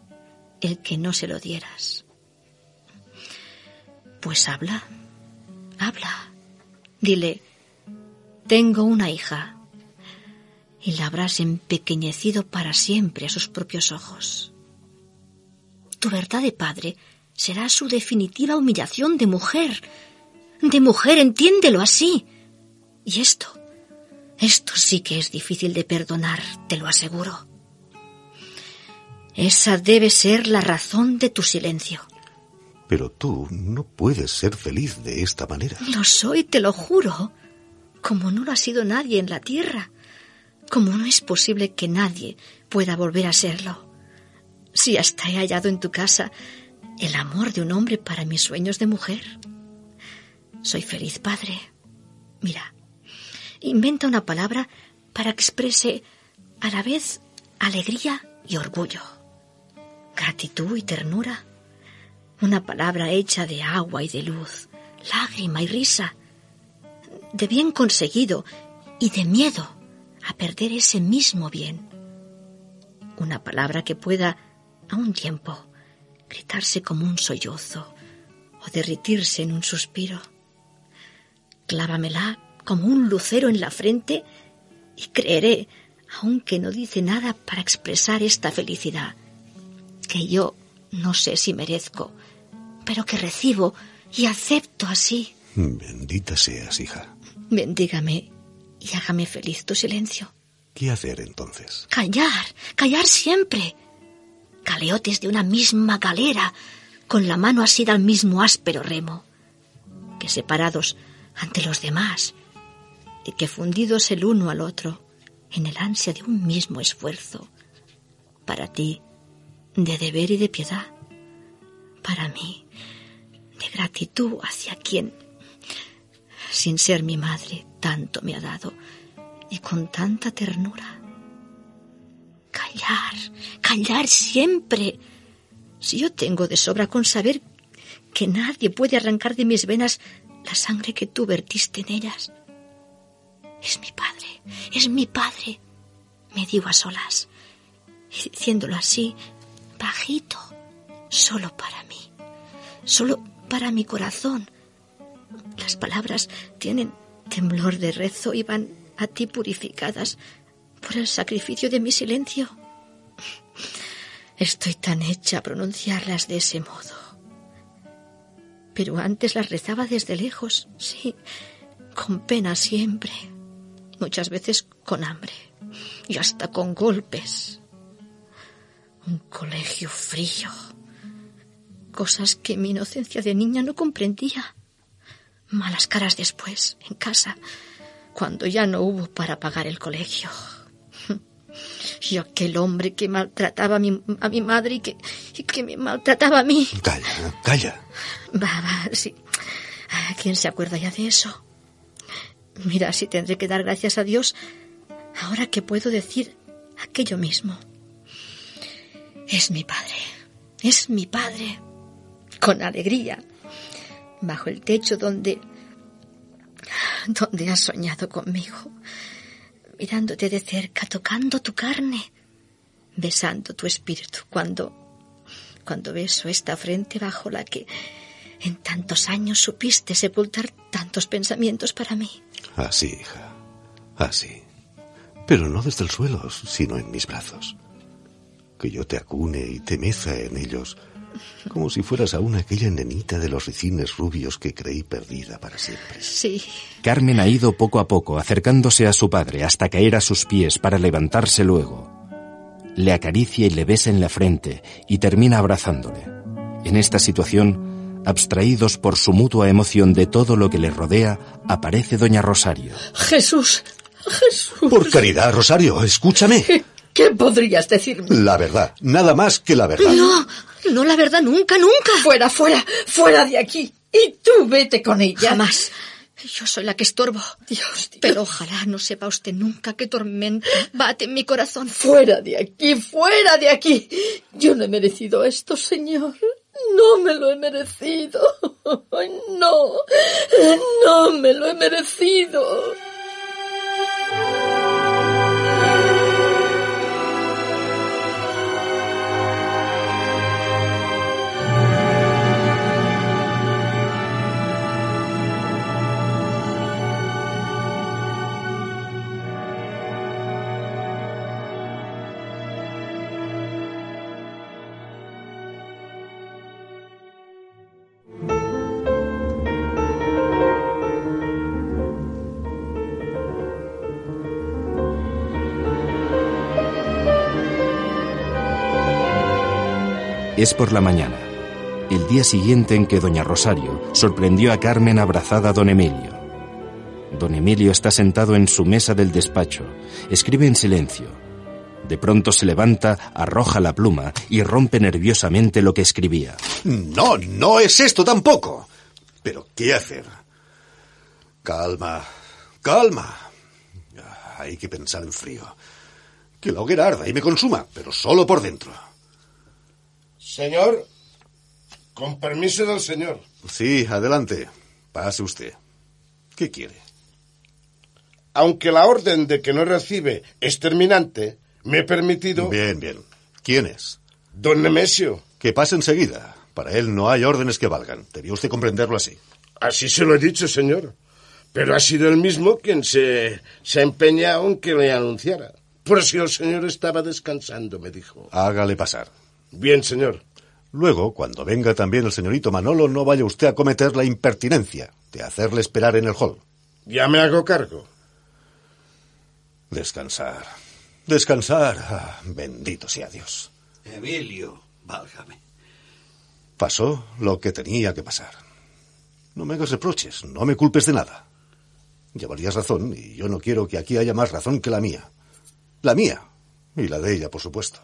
[SPEAKER 11] el que no se lo dieras. Pues habla, habla. Dile, tengo una hija, y la habrás empequeñecido para siempre a sus propios ojos. Tu verdad de padre será su definitiva humillación de mujer. De mujer, entiéndelo así. Y esto, esto sí que es difícil de perdonar, te lo aseguro. Esa debe ser la razón de tu silencio.
[SPEAKER 8] Pero tú no puedes ser feliz de esta manera.
[SPEAKER 11] Lo soy, te lo juro. Como no lo ha sido nadie en la tierra. Como no es posible que nadie pueda volver a serlo. Si hasta he hallado en tu casa el amor de un hombre para mis sueños de mujer. Soy feliz, padre. Mira, inventa una palabra para que exprese a la vez alegría y orgullo, gratitud y ternura. Una palabra hecha de agua y de luz, lágrima y risa, de bien conseguido y de miedo a perder ese mismo bien. Una palabra que pueda, a un tiempo, gritarse como un sollozo o derritirse en un suspiro. Clávamela como un lucero en la frente y creeré, aunque no dice nada para expresar esta felicidad, que yo no sé si merezco, pero que recibo y acepto así.
[SPEAKER 8] Bendita seas, hija.
[SPEAKER 11] Bendígame y hágame feliz tu silencio.
[SPEAKER 8] ¿Qué hacer entonces?
[SPEAKER 11] Callar, callar siempre. Galeotes de una misma galera, con la mano asida al mismo áspero remo, que separados ante los demás y que fundidos el uno al otro en el ansia de un mismo esfuerzo, para ti de deber y de piedad, para mí de gratitud hacia quien, sin ser mi madre, tanto me ha dado y con tanta ternura. Callar, callar siempre. Si yo tengo de sobra con saber que nadie puede arrancar de mis venas la sangre que tú vertiste en ellas. Es mi padre, es mi padre, me digo a solas, y diciéndolo así, bajito, solo para mí, solo para mi corazón. Las palabras tienen temblor de rezo y van a ti purificadas por el sacrificio de mi silencio. Estoy tan hecha a pronunciarlas de ese modo. Pero antes las rezaba desde lejos, sí, con pena siempre, muchas veces con hambre y hasta con golpes. Un colegio frío, cosas que mi inocencia de niña no comprendía. Malas caras después, en casa, cuando ya no hubo para pagar el colegio. Y aquel hombre que maltrataba a mi, a mi madre y que, y que me maltrataba a mí.
[SPEAKER 8] Calla, calla.
[SPEAKER 11] Va, va, sí. ¿Quién se acuerda ya de eso? Mira, si tendré que dar gracias a Dios ahora que puedo decir aquello mismo. Es mi padre, es mi padre, con alegría, bajo el techo donde... donde has soñado conmigo, mirándote de cerca, tocando tu carne, besando tu espíritu cuando... cuando beso esta frente bajo la que en tantos años supiste sepultar tantos pensamientos para mí.
[SPEAKER 8] Así, hija, así. Pero no desde el suelo, sino en mis brazos. Que yo te acune y te meza en ellos, como si fueras aún aquella nenita de los ricines rubios que creí perdida para siempre.
[SPEAKER 11] Sí.
[SPEAKER 3] Carmen ha ido poco a poco, acercándose a su padre hasta caer a sus pies para levantarse luego. Le acaricia y le besa en la frente y termina abrazándole. En esta situación, abstraídos por su mutua emoción de todo lo que le rodea, aparece doña Rosario.
[SPEAKER 7] Jesús, Jesús.
[SPEAKER 8] Por caridad, Rosario, escúchame.
[SPEAKER 7] ¿Qué podrías decirme?
[SPEAKER 8] La verdad, nada más que la verdad.
[SPEAKER 11] No, no la verdad nunca, nunca.
[SPEAKER 7] Fuera, fuera, fuera de aquí. Y tú vete con ella.
[SPEAKER 11] Jamás. Yo soy la que estorbo.
[SPEAKER 7] Dios, Dios.
[SPEAKER 11] Pero ojalá no sepa usted nunca qué tormento bate en mi corazón.
[SPEAKER 7] Fuera de aquí, fuera de aquí. Yo no he merecido esto, señor. No me lo he merecido. No, no me lo he merecido.
[SPEAKER 3] Es por la mañana, el día siguiente en que doña Rosario sorprendió a Carmen abrazada a don Emilio. Don Emilio está sentado en su mesa del despacho, escribe en silencio. De pronto se levanta, arroja la pluma y rompe nerviosamente lo que escribía.
[SPEAKER 8] No, no es esto tampoco. Pero ¿qué hacer? Calma, calma. Hay que pensar en frío. Que la hoguera arda y me consuma, pero solo por dentro.
[SPEAKER 5] Señor, con permiso del señor.
[SPEAKER 8] Sí, adelante. Pase usted. ¿Qué quiere?
[SPEAKER 5] Aunque la orden de que no recibe es terminante, me he permitido...
[SPEAKER 8] Bien, bien. ¿Quién es?
[SPEAKER 5] Don Nemesio.
[SPEAKER 8] Que pase enseguida. Para él no hay órdenes que valgan. Debió usted comprenderlo así.
[SPEAKER 5] Así se lo he dicho, señor. Pero ha sido él mismo quien se, se ha empeñado en que le anunciara. Por si el señor estaba descansando, me dijo.
[SPEAKER 8] Hágale pasar.
[SPEAKER 5] Bien, señor.
[SPEAKER 8] Luego, cuando venga también el señorito Manolo, no vaya usted a cometer la impertinencia de hacerle esperar en el hall.
[SPEAKER 5] Ya me hago cargo.
[SPEAKER 8] Descansar. Descansar. Ah, bendito sea Dios.
[SPEAKER 10] Emilio, válgame.
[SPEAKER 8] Pasó lo que tenía que pasar. No me hagas reproches, no me culpes de nada. Llevarías razón, y yo no quiero que aquí haya más razón que la mía. La mía, y la de ella, por supuesto.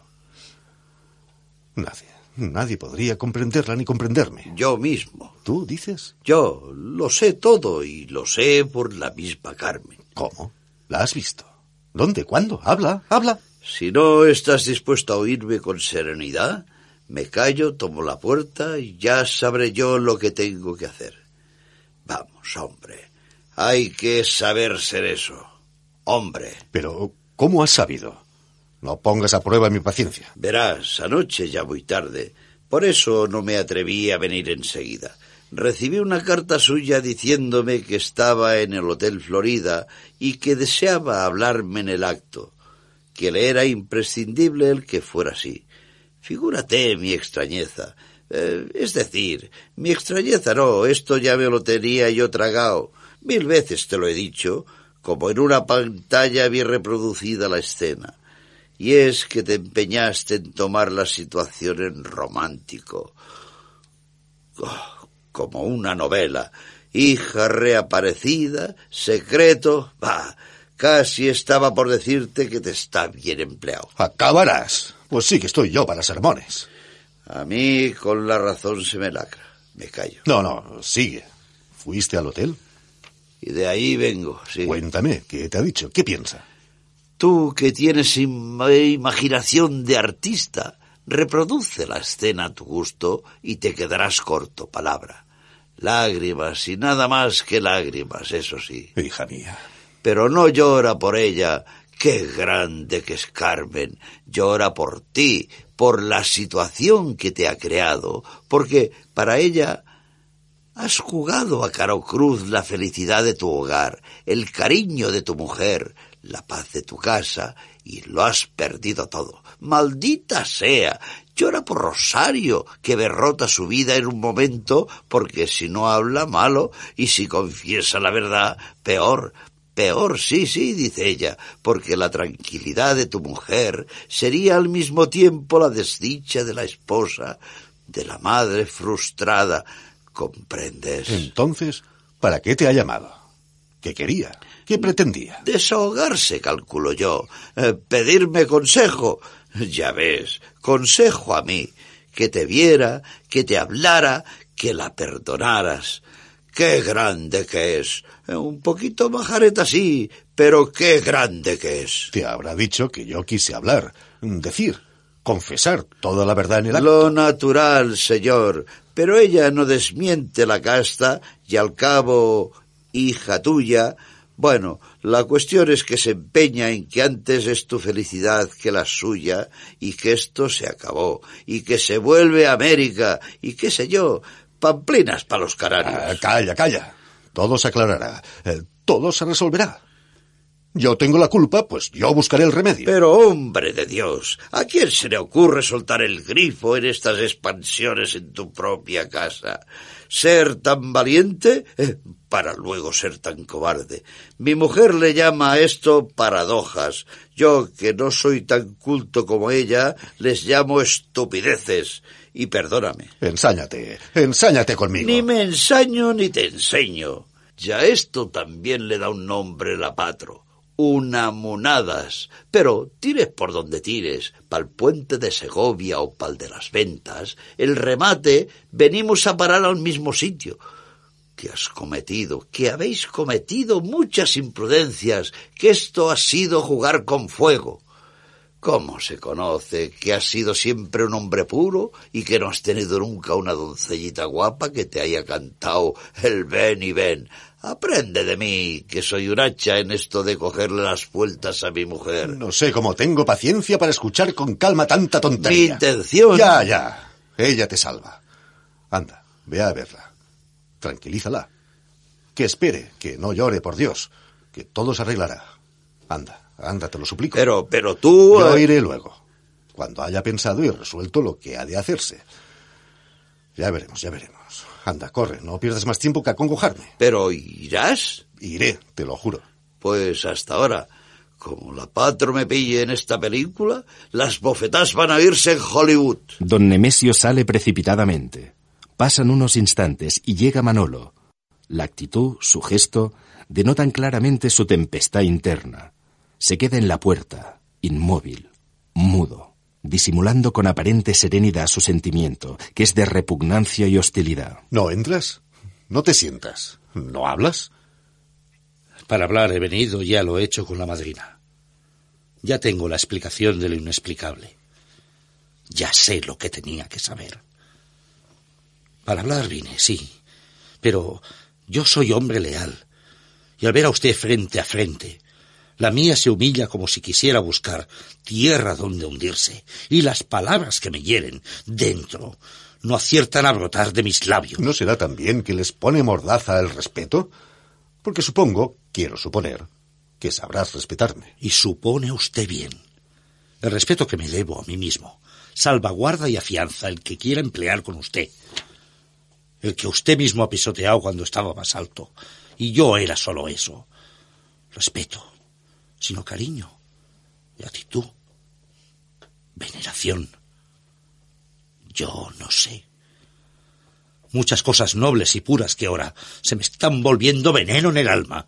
[SPEAKER 8] Nadie, nadie podría comprenderla ni comprenderme.
[SPEAKER 10] Yo mismo.
[SPEAKER 8] ¿Tú dices?
[SPEAKER 10] Yo lo sé todo y lo sé por la misma Carmen.
[SPEAKER 8] ¿Cómo? ¿La has visto? ¿Dónde? ¿Cuándo? Habla, habla.
[SPEAKER 10] Si no estás dispuesto a oírme con serenidad, me callo, tomo la puerta y ya sabré yo lo que tengo que hacer. Vamos, hombre. Hay que saber ser eso. Hombre.
[SPEAKER 8] Pero, ¿cómo has sabido? No pongas a prueba mi paciencia.
[SPEAKER 10] Verás, anoche ya muy tarde. Por eso no me atreví a venir enseguida. Recibí una carta suya diciéndome que estaba en el Hotel Florida y que deseaba hablarme en el acto, que le era imprescindible el que fuera así. Figúrate mi extrañeza. Eh, es decir, mi extrañeza no, esto ya me lo tenía yo tragado. Mil veces te lo he dicho, como en una pantalla vi reproducida la escena. Y es que te empeñaste en tomar la situación en romántico. Oh, como una novela, hija reaparecida, secreto, va, casi estaba por decirte que te está bien empleado.
[SPEAKER 8] Acabarás. Pues sí que estoy yo para sermones.
[SPEAKER 10] A mí con la razón se me lacra. Me callo.
[SPEAKER 8] No, no, sigue. ¿Fuiste al hotel?
[SPEAKER 10] Y de ahí vengo, sí.
[SPEAKER 8] Cuéntame, ¿qué te ha dicho? ¿Qué piensa?
[SPEAKER 10] Tú que tienes im- imaginación de artista, reproduce la escena a tu gusto y te quedarás corto, palabra. Lágrimas y nada más que lágrimas, eso sí.
[SPEAKER 8] Hija mía.
[SPEAKER 10] Pero no llora por ella. Qué grande que es Carmen. Llora por ti, por la situación que te ha creado, porque para ella has jugado a caro cruz la felicidad de tu hogar, el cariño de tu mujer, la paz de tu casa, y lo has perdido todo. Maldita sea. Llora por Rosario, que derrota su vida en un momento, porque si no habla malo, y si confiesa la verdad, peor. Peor, sí, sí, dice ella, porque la tranquilidad de tu mujer sería al mismo tiempo la desdicha de la esposa, de la madre frustrada. ¿Comprendes?
[SPEAKER 8] Entonces, ¿para qué te ha llamado? ¿Qué quería? ¿Qué pretendía?
[SPEAKER 10] Desahogarse, calculo yo. Eh, pedirme consejo. Ya ves, consejo a mí. Que te viera, que te hablara, que la perdonaras. Qué grande que es. Eh, un poquito majareta sí, pero qué grande que es.
[SPEAKER 8] Te habrá dicho que yo quise hablar, decir, confesar toda la verdad en el acto.
[SPEAKER 10] Lo natural, señor. Pero ella no desmiente la casta y al cabo, hija tuya. Bueno, la cuestión es que se empeña en que antes es tu felicidad que la suya y que esto se acabó y que se vuelve a América y qué sé yo, pamplinas para los
[SPEAKER 8] Ah,
[SPEAKER 10] canarios.
[SPEAKER 8] calla, calla. Todo se aclarará. Eh, todo se resolverá. Yo tengo la culpa, pues yo buscaré el remedio.
[SPEAKER 10] Pero hombre de Dios, ¿a quién se le ocurre soltar el grifo en estas expansiones en tu propia casa? Ser tan valiente eh, para luego ser tan cobarde. Mi mujer le llama a esto paradojas. Yo, que no soy tan culto como ella, les llamo estupideces. Y perdóname.
[SPEAKER 8] Ensáñate, ensáñate conmigo.
[SPEAKER 10] Ni me ensaño ni te enseño. Ya esto también le da un nombre la patro. Unamunadas. Pero tires por donde tires, pa'l puente de Segovia o pa'l de las ventas, el remate venimos a parar al mismo sitio. Que has cometido, que habéis cometido muchas imprudencias, que esto ha sido jugar con fuego. ¿Cómo se conoce que has sido siempre un hombre puro y que no has tenido nunca una doncellita guapa que te haya cantado el ven y ven? Aprende de mí, que soy un hacha en esto de cogerle las vueltas a mi mujer.
[SPEAKER 8] No sé cómo tengo paciencia para escuchar con calma tanta
[SPEAKER 10] Mi
[SPEAKER 8] tontería.
[SPEAKER 10] intención...
[SPEAKER 8] Ya, ya. Ella te salva. Anda, ve a verla. Tranquilízala. Que espere, que no llore, por Dios. Que todo se arreglará. Anda, anda, te lo suplico.
[SPEAKER 10] Pero, pero tú...
[SPEAKER 8] Yo
[SPEAKER 10] eh,
[SPEAKER 8] iré luego, cuando haya pensado y resuelto lo que ha de hacerse. Ya veremos, ya veremos. Anda, corre, no pierdas más tiempo que acongojarme.
[SPEAKER 10] Pero irás...
[SPEAKER 8] Iré, te lo juro.
[SPEAKER 10] Pues hasta ahora, como la patro me pille en esta película, las bofetas van a irse en Hollywood.
[SPEAKER 3] Don Nemesio sale precipitadamente. Pasan unos instantes y llega Manolo. La actitud, su gesto, denotan claramente su tempestad interna. Se queda en la puerta, inmóvil, mudo, disimulando con aparente serenidad su sentimiento, que es de repugnancia y hostilidad.
[SPEAKER 8] ¿No entras? ¿No te sientas? ¿No hablas?
[SPEAKER 6] Para hablar he venido, ya lo he hecho con la madrina. Ya tengo la explicación de lo inexplicable. Ya sé lo que tenía que saber. Para hablar vine, sí, pero yo soy hombre leal. Y al ver a usted frente a frente, la mía se humilla como si quisiera buscar tierra donde hundirse, y las palabras que me hieren dentro no aciertan a brotar de mis labios.
[SPEAKER 8] ¿No será también que les pone mordaza el respeto? Porque supongo, quiero suponer, que sabrás respetarme.
[SPEAKER 6] Y supone usted bien. El respeto que me debo a mí mismo salvaguarda y afianza el que quiera emplear con usted. El que usted mismo ha pisoteado cuando estaba más alto. Y yo era solo eso. Respeto, sino cariño, gratitud, veneración. Yo no sé. muchas cosas nobles y puras que ahora se me están volviendo veneno en el alma.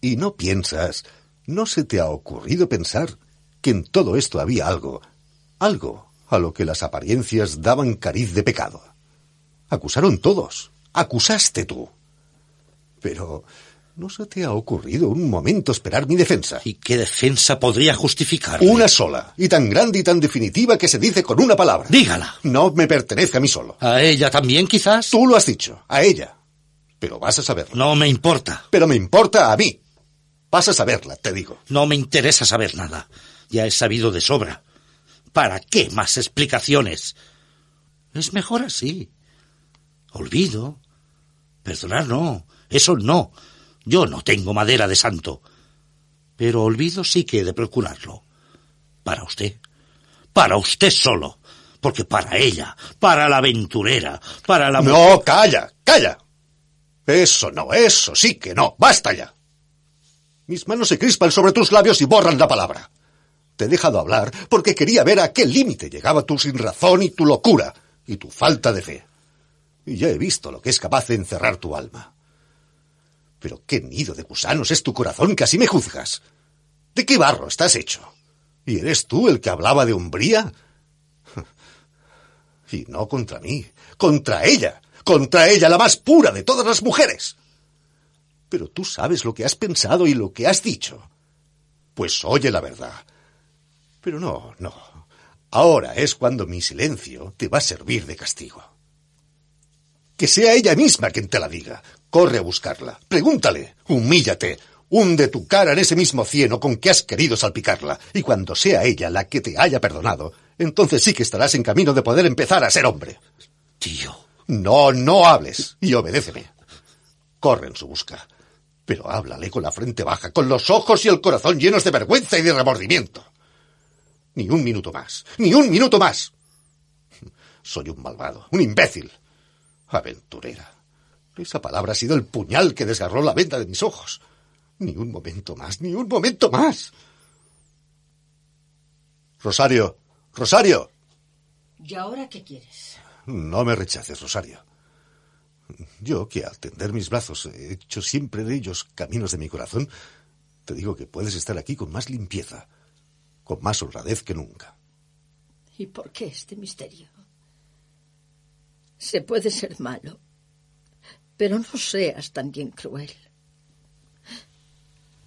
[SPEAKER 8] Y no piensas, no se te ha ocurrido pensar que en todo esto había algo, algo a lo que las apariencias daban cariz de pecado. Acusaron todos, acusaste tú. Pero ¿no se te ha ocurrido un momento esperar mi defensa?
[SPEAKER 6] ¿Y qué defensa podría justificar?
[SPEAKER 8] Una sola, y tan grande y tan definitiva que se dice con una palabra.
[SPEAKER 6] Dígala.
[SPEAKER 8] No me pertenece a mí solo.
[SPEAKER 6] ¿A ella también, quizás?
[SPEAKER 8] Tú lo has dicho, a ella. Pero vas a saberlo.
[SPEAKER 6] No me importa.
[SPEAKER 8] Pero me importa a mí. Vas a saberla, te digo.
[SPEAKER 6] No me interesa saber nada. Ya he sabido de sobra. ¿Para qué más explicaciones? Es mejor así. Olvido. Perdonar no. Eso no. Yo no tengo madera de santo. Pero olvido sí que he de procurarlo. Para usted. Para usted solo. Porque para ella, para la aventurera, para la...
[SPEAKER 8] No, calla, calla. Eso no, eso sí que no. Basta ya. Mis manos se crispan sobre tus labios y borran la palabra. Te he dejado hablar porque quería ver a qué límite llegaba tu sinrazón y tu locura y tu falta de fe. Ya he visto lo que es capaz de encerrar tu alma. Pero qué nido de gusanos es tu corazón que así me juzgas. ¿De qué barro estás hecho? ¿Y eres tú el que hablaba de hombría? Y no contra mí, contra ella, contra ella, la más pura de todas las mujeres. Pero tú sabes lo que has pensado y lo que has dicho. Pues oye la verdad. Pero no, no. Ahora es cuando mi silencio te va a servir de castigo. Que sea ella misma quien te la diga. Corre a buscarla. Pregúntale. Humíllate. Hunde tu cara en ese mismo cieno con que has querido salpicarla. Y cuando sea ella la que te haya perdonado, entonces sí que estarás en camino de poder empezar a ser hombre.
[SPEAKER 6] Tío.
[SPEAKER 8] No, no hables. Y obedéceme. Corre en su busca. Pero háblale con la frente baja, con los ojos y el corazón llenos de vergüenza y de remordimiento. Ni un minuto más. Ni un minuto más. Soy un malvado, un imbécil. Aventurera. Esa palabra ha sido el puñal que desgarró la venda de mis ojos. Ni un momento más, ni un momento más. Rosario, Rosario.
[SPEAKER 7] ¿Y ahora qué quieres?
[SPEAKER 8] No me rechaces, Rosario. Yo, que al tender mis brazos he hecho siempre de ellos caminos de mi corazón, te digo que puedes estar aquí con más limpieza, con más honradez que nunca.
[SPEAKER 7] ¿Y por qué este misterio? Se puede ser malo, pero no seas también cruel.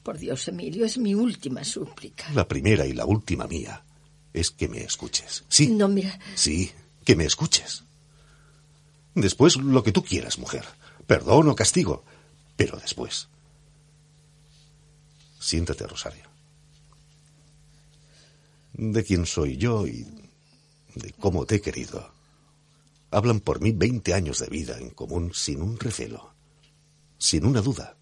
[SPEAKER 7] Por Dios, Emilio, es mi última súplica.
[SPEAKER 8] La primera y la última mía es que me escuches. Sí.
[SPEAKER 7] No, mira.
[SPEAKER 8] Sí, que me escuches. Después lo que tú quieras, mujer. Perdón o castigo. Pero después. Siéntate, Rosario. De quién soy yo y de cómo te he querido. Hablan por mí veinte años de vida en común sin un recelo, sin una duda,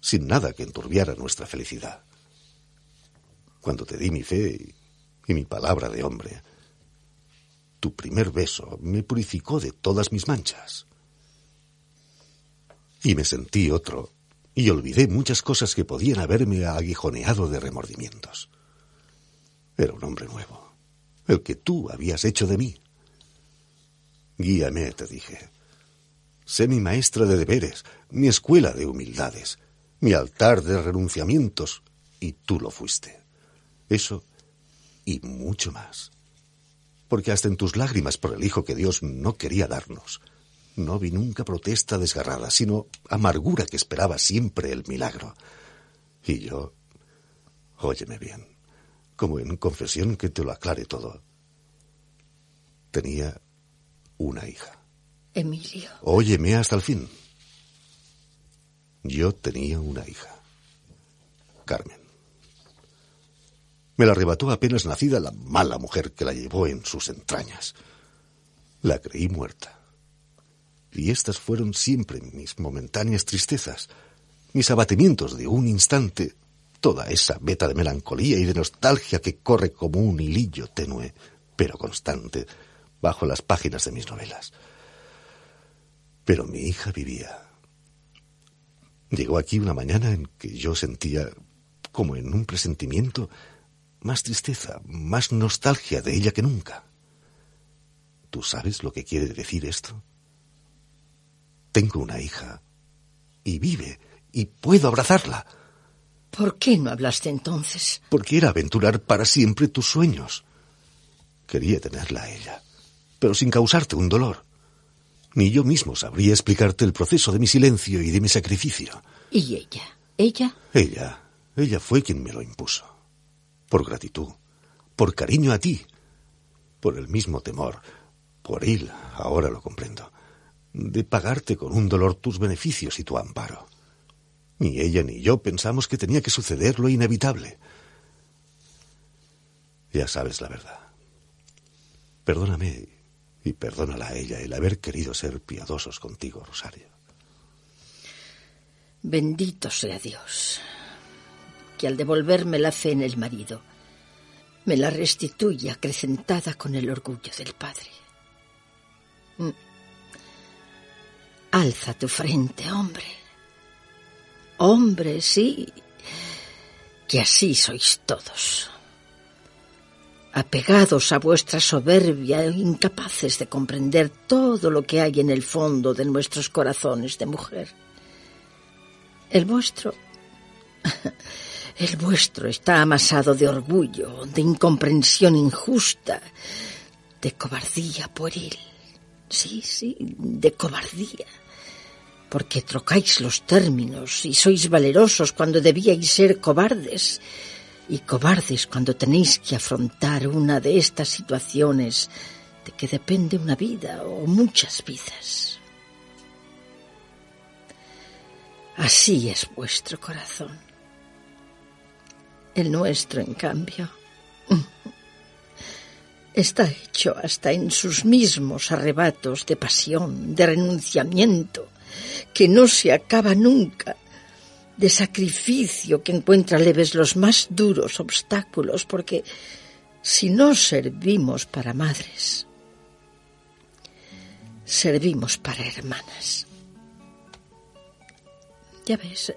[SPEAKER 8] sin nada que enturbiara nuestra felicidad. Cuando te di mi fe y, mi palabra de hombre, tu primer beso me purificó de todas mis manchas. Y me sentí otro, y olvidé muchas cosas que podían haberme aguijoneado de remordimientos. Era un hombre nuevo, el que tú habías hecho de mí. Guíame, te dije. Sé mi maestra de deberes, mi escuela de humildades, mi altar de renunciamientos, y tú lo fuiste. Eso y mucho más. Porque hasta en tus lágrimas por el hijo que Dios no quería darnos, no vi nunca protesta desgarrada, sino amargura que esperaba siempre el milagro. Y yo, óyeme bien, como en confesión que te lo aclare todo, tenía una hija.
[SPEAKER 7] Emilio.
[SPEAKER 8] Óyeme hasta el fin. Yo tenía una hija. Carmen. Me la arrebató apenas nacida la mala mujer que la llevó en sus entrañas. La creí muerta. Y estas fueron siempre mis momentáneas tristezas, mis abatimientos de un instante, toda esa veta de melancolía y de nostalgia que corre como un hilillo tenue, pero constante, bajo las páginas de mis novelas. Pero mi hija vivía. Llegó aquí una mañana en que yo sentía, como en un presentimiento, más tristeza, más nostalgia de ella que nunca. ¿Tú sabes lo que quiere decir esto? Tengo una hija. Y vive. Y puedo abrazarla.
[SPEAKER 7] ¿Por qué no hablaste entonces?
[SPEAKER 8] Porque era aventurar para siempre tus sueños. Quería tenerla a ella, pero sin causarte un dolor. Ni yo mismo sabría explicarte el proceso de mi silencio y de mi sacrificio.
[SPEAKER 7] ¿Y ella? ¿Ella?
[SPEAKER 8] Ella. Ella fue quien me lo impuso. Por gratitud. Por cariño a ti. Por el mismo temor. Por él, ahora lo comprendo. De pagarte con un dolor tus beneficios y tu amparo. Ni ella ni yo pensamos que tenía que suceder lo inevitable. Ya sabes la verdad. Perdóname y perdónala a ella el haber querido ser piadosos contigo, Rosario.
[SPEAKER 7] Bendito sea Dios, que al devolverme la fe en el marido, me la restituye acrecentada con el orgullo del padre. Mm. Alza tu frente, hombre. Hombre, sí, que así sois todos. Apegados a vuestra soberbia, incapaces de comprender todo lo que hay en el fondo de nuestros corazones de mujer. El vuestro. El vuestro está amasado de orgullo, de incomprensión injusta, de cobardía pueril. Sí, sí, de cobardía. Porque trocáis los términos y sois valerosos cuando debíais ser cobardes y cobardes cuando tenéis que afrontar una de estas situaciones de que depende una vida o muchas vidas. Así es vuestro corazón. El nuestro, en cambio, está hecho hasta en sus mismos arrebatos de pasión, de renunciamiento, que no se acaba nunca, de sacrificio que encuentra leves los más duros obstáculos, porque si no servimos para madres, servimos para hermanas. Ya ves,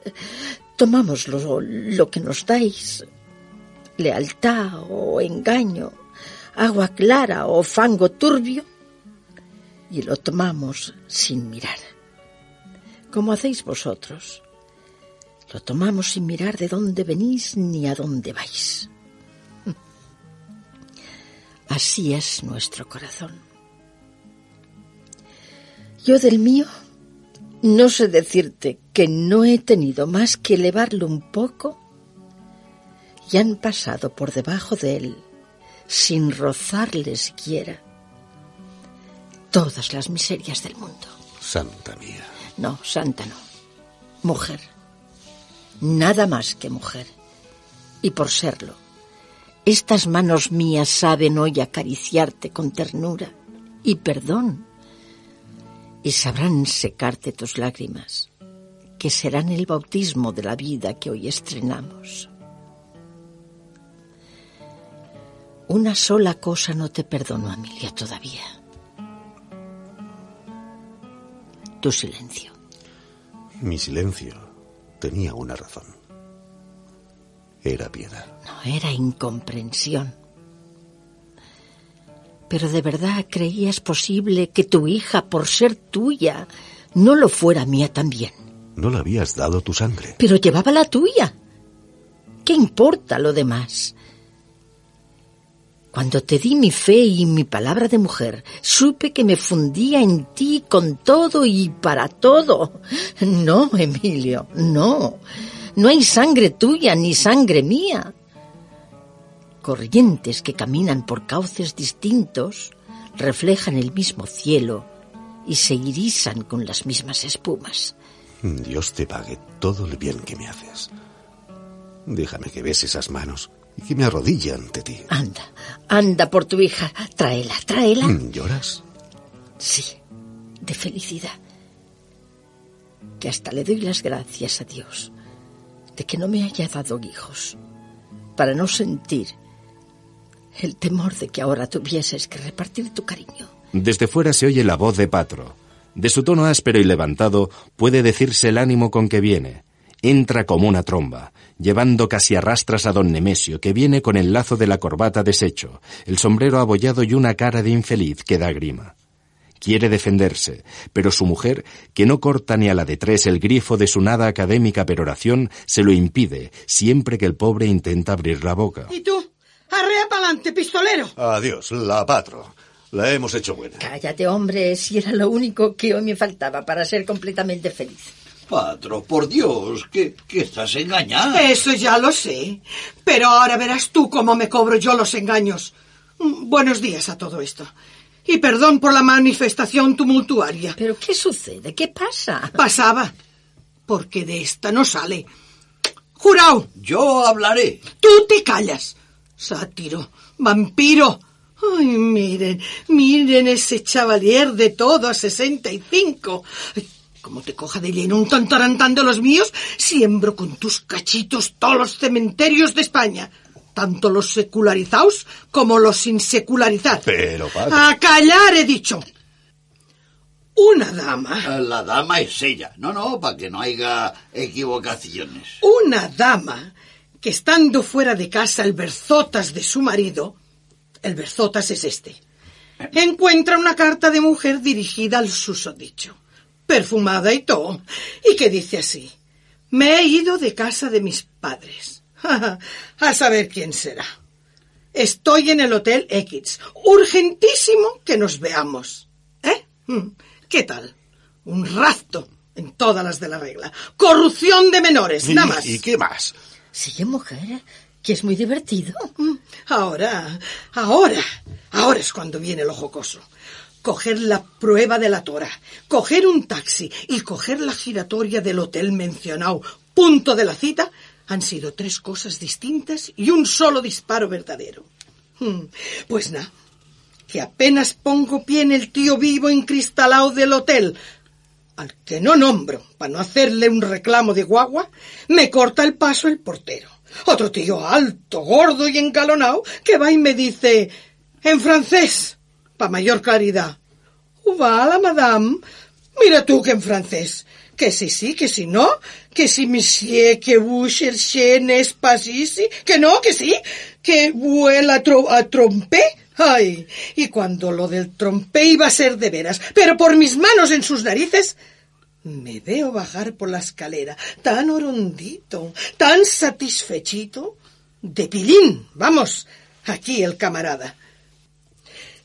[SPEAKER 7] tomamos lo, lo que nos dais, lealtad o engaño, agua clara o fango turbio, y lo tomamos sin mirar, como hacéis vosotros. Lo tomamos sin mirar de dónde venís ni a dónde vais. Así es nuestro corazón. Yo del mío no sé decirte que no he tenido más que elevarlo un poco y han pasado por debajo de él, sin rozarle siquiera, todas las miserias del mundo.
[SPEAKER 8] Santa mía.
[SPEAKER 7] No, santa no. Mujer. Nada más que mujer. Y por serlo, estas manos mías saben hoy acariciarte con ternura y perdón y sabrán secarte tus lágrimas, que serán el bautismo de la vida que hoy estrenamos. Una sola cosa no te perdono, Amelia, todavía. Tu silencio.
[SPEAKER 8] Mi silencio tenía una razón. Era piedad.
[SPEAKER 7] No, era incomprensión. Pero de verdad creías posible que tu hija, por ser tuya, no lo fuera mía también.
[SPEAKER 8] No le habías dado tu sangre.
[SPEAKER 7] Pero llevaba la tuya. ¿Qué importa lo demás? Cuando te di mi fe y mi palabra de mujer, supe que me fundía en ti con todo y para todo. No, Emilio, no. No hay sangre tuya ni sangre mía corrientes que caminan por cauces distintos, reflejan el mismo cielo y se irisan con las mismas espumas.
[SPEAKER 8] Dios te pague todo el bien que me haces. Déjame que bese esas manos y que me arrodille ante ti.
[SPEAKER 7] Anda, anda por tu hija. Tráela, tráela.
[SPEAKER 8] ¿Lloras?
[SPEAKER 7] Sí, de felicidad. Que hasta le doy las gracias a Dios de que no me haya dado hijos, para no sentir el temor de que ahora tuvieses que repartir tu cariño.
[SPEAKER 3] Desde fuera se oye la voz de Patro. De su tono áspero y levantado puede decirse el ánimo con que viene. Entra como una tromba, llevando casi a rastras a don Nemesio, que viene con el lazo de la corbata deshecho, el sombrero abollado y una cara de infeliz que da grima. Quiere defenderse, pero su mujer, que no corta ni a la de tres el grifo de su nada académica peroración, se lo impide siempre que el pobre intenta abrir la boca.
[SPEAKER 9] ¿Y tú? Arrea pa'lante, pistolero.
[SPEAKER 8] Adiós, la patro. La hemos hecho buena.
[SPEAKER 7] Cállate, hombre, si era lo único que hoy me faltaba para ser completamente feliz.
[SPEAKER 10] Patro, por Dios, que, que estás engañada.
[SPEAKER 9] Eso ya lo sé. Pero ahora verás tú cómo me cobro yo los engaños. Mm, Buenos días a todo esto. Y perdón por la manifestación tumultuaria.
[SPEAKER 7] ¿Pero qué sucede? ¿Qué pasa?
[SPEAKER 9] Pasaba. Porque de esta no sale. Jurao,
[SPEAKER 10] Yo hablaré.
[SPEAKER 9] tú te callas. Sátiro, vampiro. Ay, miren, miren ese chavalier de todo a 65. Ay, como te coja de lleno un tantarantán de los míos, siembro con tus cachitos todos los cementerios de España. Tanto los secularizados como los sin secularizar.
[SPEAKER 8] Pero, patro.
[SPEAKER 9] A callar he dicho. Una dama,
[SPEAKER 10] La dama es ella. No, no, para que no haya equivocaciones.
[SPEAKER 9] una dama que estando fuera de casa el berzotas de su marido, el berzotas es este, encuentra una carta de mujer dirigida al susodicho, perfumada y todo, y que dice así, me he ido de casa de mis padres. A saber quién será. Estoy en el Hotel X. Urgentísimo que nos veamos. ¿Eh? Mm, ¿Qué tal? Un rapto en todas las de la regla. Corrupción de menores, nada más.
[SPEAKER 8] ¿Y qué más?
[SPEAKER 7] Sí, mujer, que es muy divertido.
[SPEAKER 9] Mm, Ahora, ahora, ahora es cuando viene lo jocoso. Coger la prueba de la tora, coger un taxi y coger la giratoria del hotel mencionado, punto de la cita, han sido tres cosas distintas y un solo disparo verdadero. Hmm, Pues nada, que apenas pongo pie en el tío vivo encristalado del hotel, al que no nombro para no hacerle un reclamo de guagua, me corta el paso el portero. Otro tío alto, gordo y engalonado que va y me dice en francés, pa mayor claridad. Va la madame. Mira tú que en francés. Que si sí, que si no. Que si monsieur, que vous cherchez, n'est pas ici. Que no, que sí. Que vuela a trompé. Ay, y cuando lo del trompé iba a ser de veras, pero por mis manos en sus narices, me veo bajar por la escalera, tan orondito, tan satisfechito, de pilín, vamos, aquí el camarada.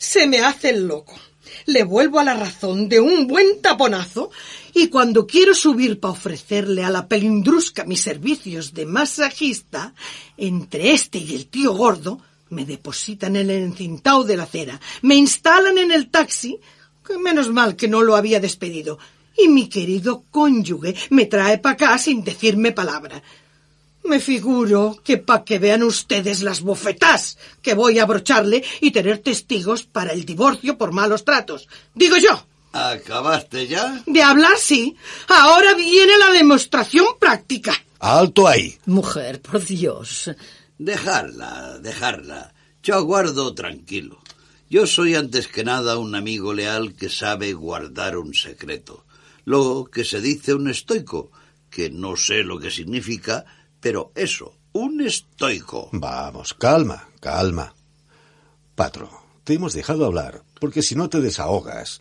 [SPEAKER 9] Se me hace el loco. Le vuelvo a la razón de un buen taponazo y cuando quiero subir para ofrecerle a la pelindrusca mis servicios de masajista, entre este y el tío gordo, me depositan en el encintao de la acera, me instalan en el taxi, que menos mal que no lo había despedido, y mi querido cónyuge me trae para acá sin decirme palabra. Me figuro que pa' que vean ustedes las bofetás que voy a abrocharle y tener testigos para el divorcio por malos tratos. Digo yo.
[SPEAKER 10] ¿Acabaste ya?
[SPEAKER 9] De hablar sí. Ahora viene la demostración práctica.
[SPEAKER 8] Alto ahí.
[SPEAKER 7] Mujer, por Dios.
[SPEAKER 10] Dejarla, dejarla. Yo aguardo tranquilo. Yo soy antes que nada un amigo leal que sabe guardar un secreto. Lo que se dice un estoico, que no sé lo que significa, pero eso, un estoico.
[SPEAKER 8] Vamos, calma, calma. Patro, te hemos dejado hablar, porque si no te desahogas.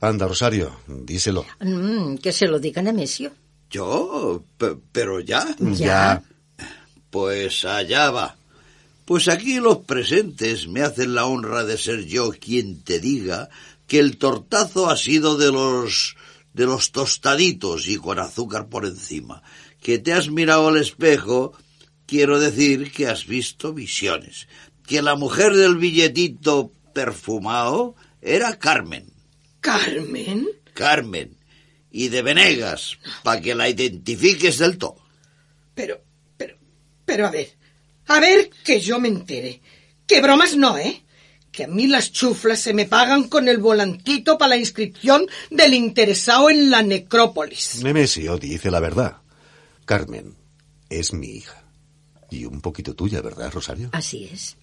[SPEAKER 8] Anda, Rosario, díselo.
[SPEAKER 7] Mm, que se lo digan a Mesio.
[SPEAKER 10] ¿Yo? Pe- ¿Pero ya?
[SPEAKER 7] Ya.
[SPEAKER 10] Pues allá va. Pues aquí los presentes me hacen la honra de ser yo quien te diga que el tortazo ha sido de los de los tostaditos y con azúcar por encima. Que te has mirado al espejo, quiero decir que has visto visiones. Que la mujer del billetito perfumado era Carmen.
[SPEAKER 9] Carmen.
[SPEAKER 10] Carmen. Y de Venegas, para que la identifiques del todo.
[SPEAKER 9] Pero, pero, pero a ver, a ver que yo me entere. Que bromas no, ¿eh? Que a mí las chuflas se me pagan con el volantito para la inscripción del interesado en la necrópolis.
[SPEAKER 8] Nemesio dice la verdad. Carmen es mi hija. Y un poquito tuya, ¿verdad, Rosario?
[SPEAKER 7] Así es.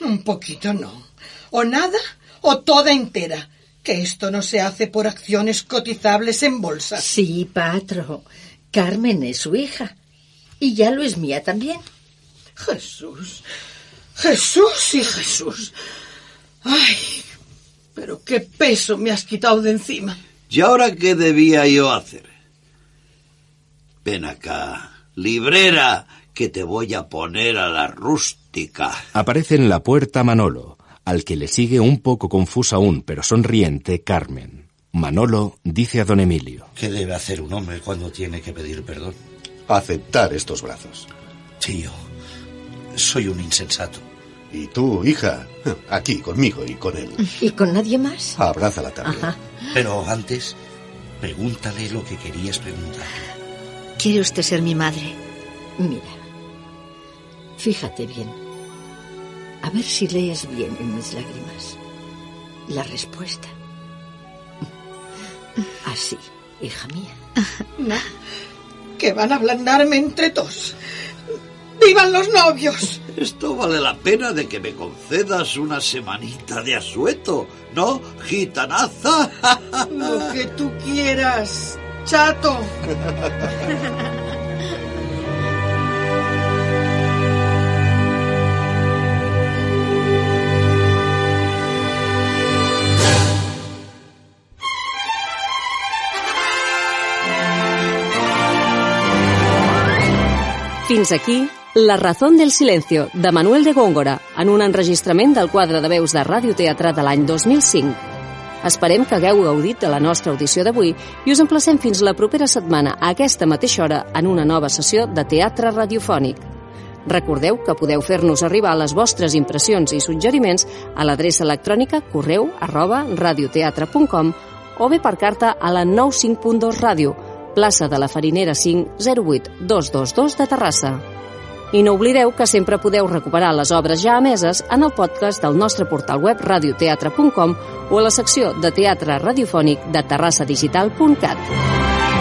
[SPEAKER 9] Un poquito no. O nada o toda entera. Que esto no se hace por acciones cotizables en bolsa.
[SPEAKER 7] Sí, patro. Carmen es su hija. Y ya lo es mía también.
[SPEAKER 9] Jesús. Jesús y Jesús. Ay, Pero qué peso me has quitado de encima.
[SPEAKER 10] ¿Y ahora qué debía yo hacer? Ven acá, librera, que te voy a poner a la rústica.
[SPEAKER 3] Aparece en la puerta Manolo, al que le sigue un poco confusa aún, pero sonriente, Carmen. Manolo dice a don Emilio.
[SPEAKER 6] ¿Qué debe hacer un hombre cuando tiene que pedir perdón?
[SPEAKER 8] Aceptar estos brazos.
[SPEAKER 6] Tío, soy un insensato.
[SPEAKER 8] Y tú, hija, aquí conmigo y con él.
[SPEAKER 7] ¿Y con nadie más?
[SPEAKER 8] Abrázala también.
[SPEAKER 7] Ajá.
[SPEAKER 6] Pero antes, pregúntale lo que querías preguntar.
[SPEAKER 11] ¿Quiere usted ser mi madre?
[SPEAKER 7] Mira, fíjate bien. A ver si lees bien en mis lágrimas. La respuesta. Así, hija mía.
[SPEAKER 9] Que van a ablandarme entre dos. ¡Vivan los novios!
[SPEAKER 10] Esto vale la pena de que me concedas una semanita de asueto, ¿no, gitanaza?
[SPEAKER 9] Lo que tú quieras, chato.
[SPEAKER 2] Fins aquí La razón del silencio, de Manuel de Góngora, en un enregistrament del quadre de veus de radioteatre de l'any 2005. Esperem que hagueu gaudit de la nostra audició d'avui i us emplacem fins la propera setmana a aquesta mateixa hora en una nova sessió de teatre radiofònic. Recordeu que podeu fer-nos arribar les vostres impressions i suggeriments a l'adreça electrònica correu arroba radioteatre.com o bé per carta a la 95.2 Ràdio, plaça de la Farinera 5 08 222 de Terrassa. I no oblideu que sempre podeu recuperar les obres ja emeses en el podcast del nostre portal web radioteatre.com o a la secció de teatre radiofònic de terrassadigital.cat.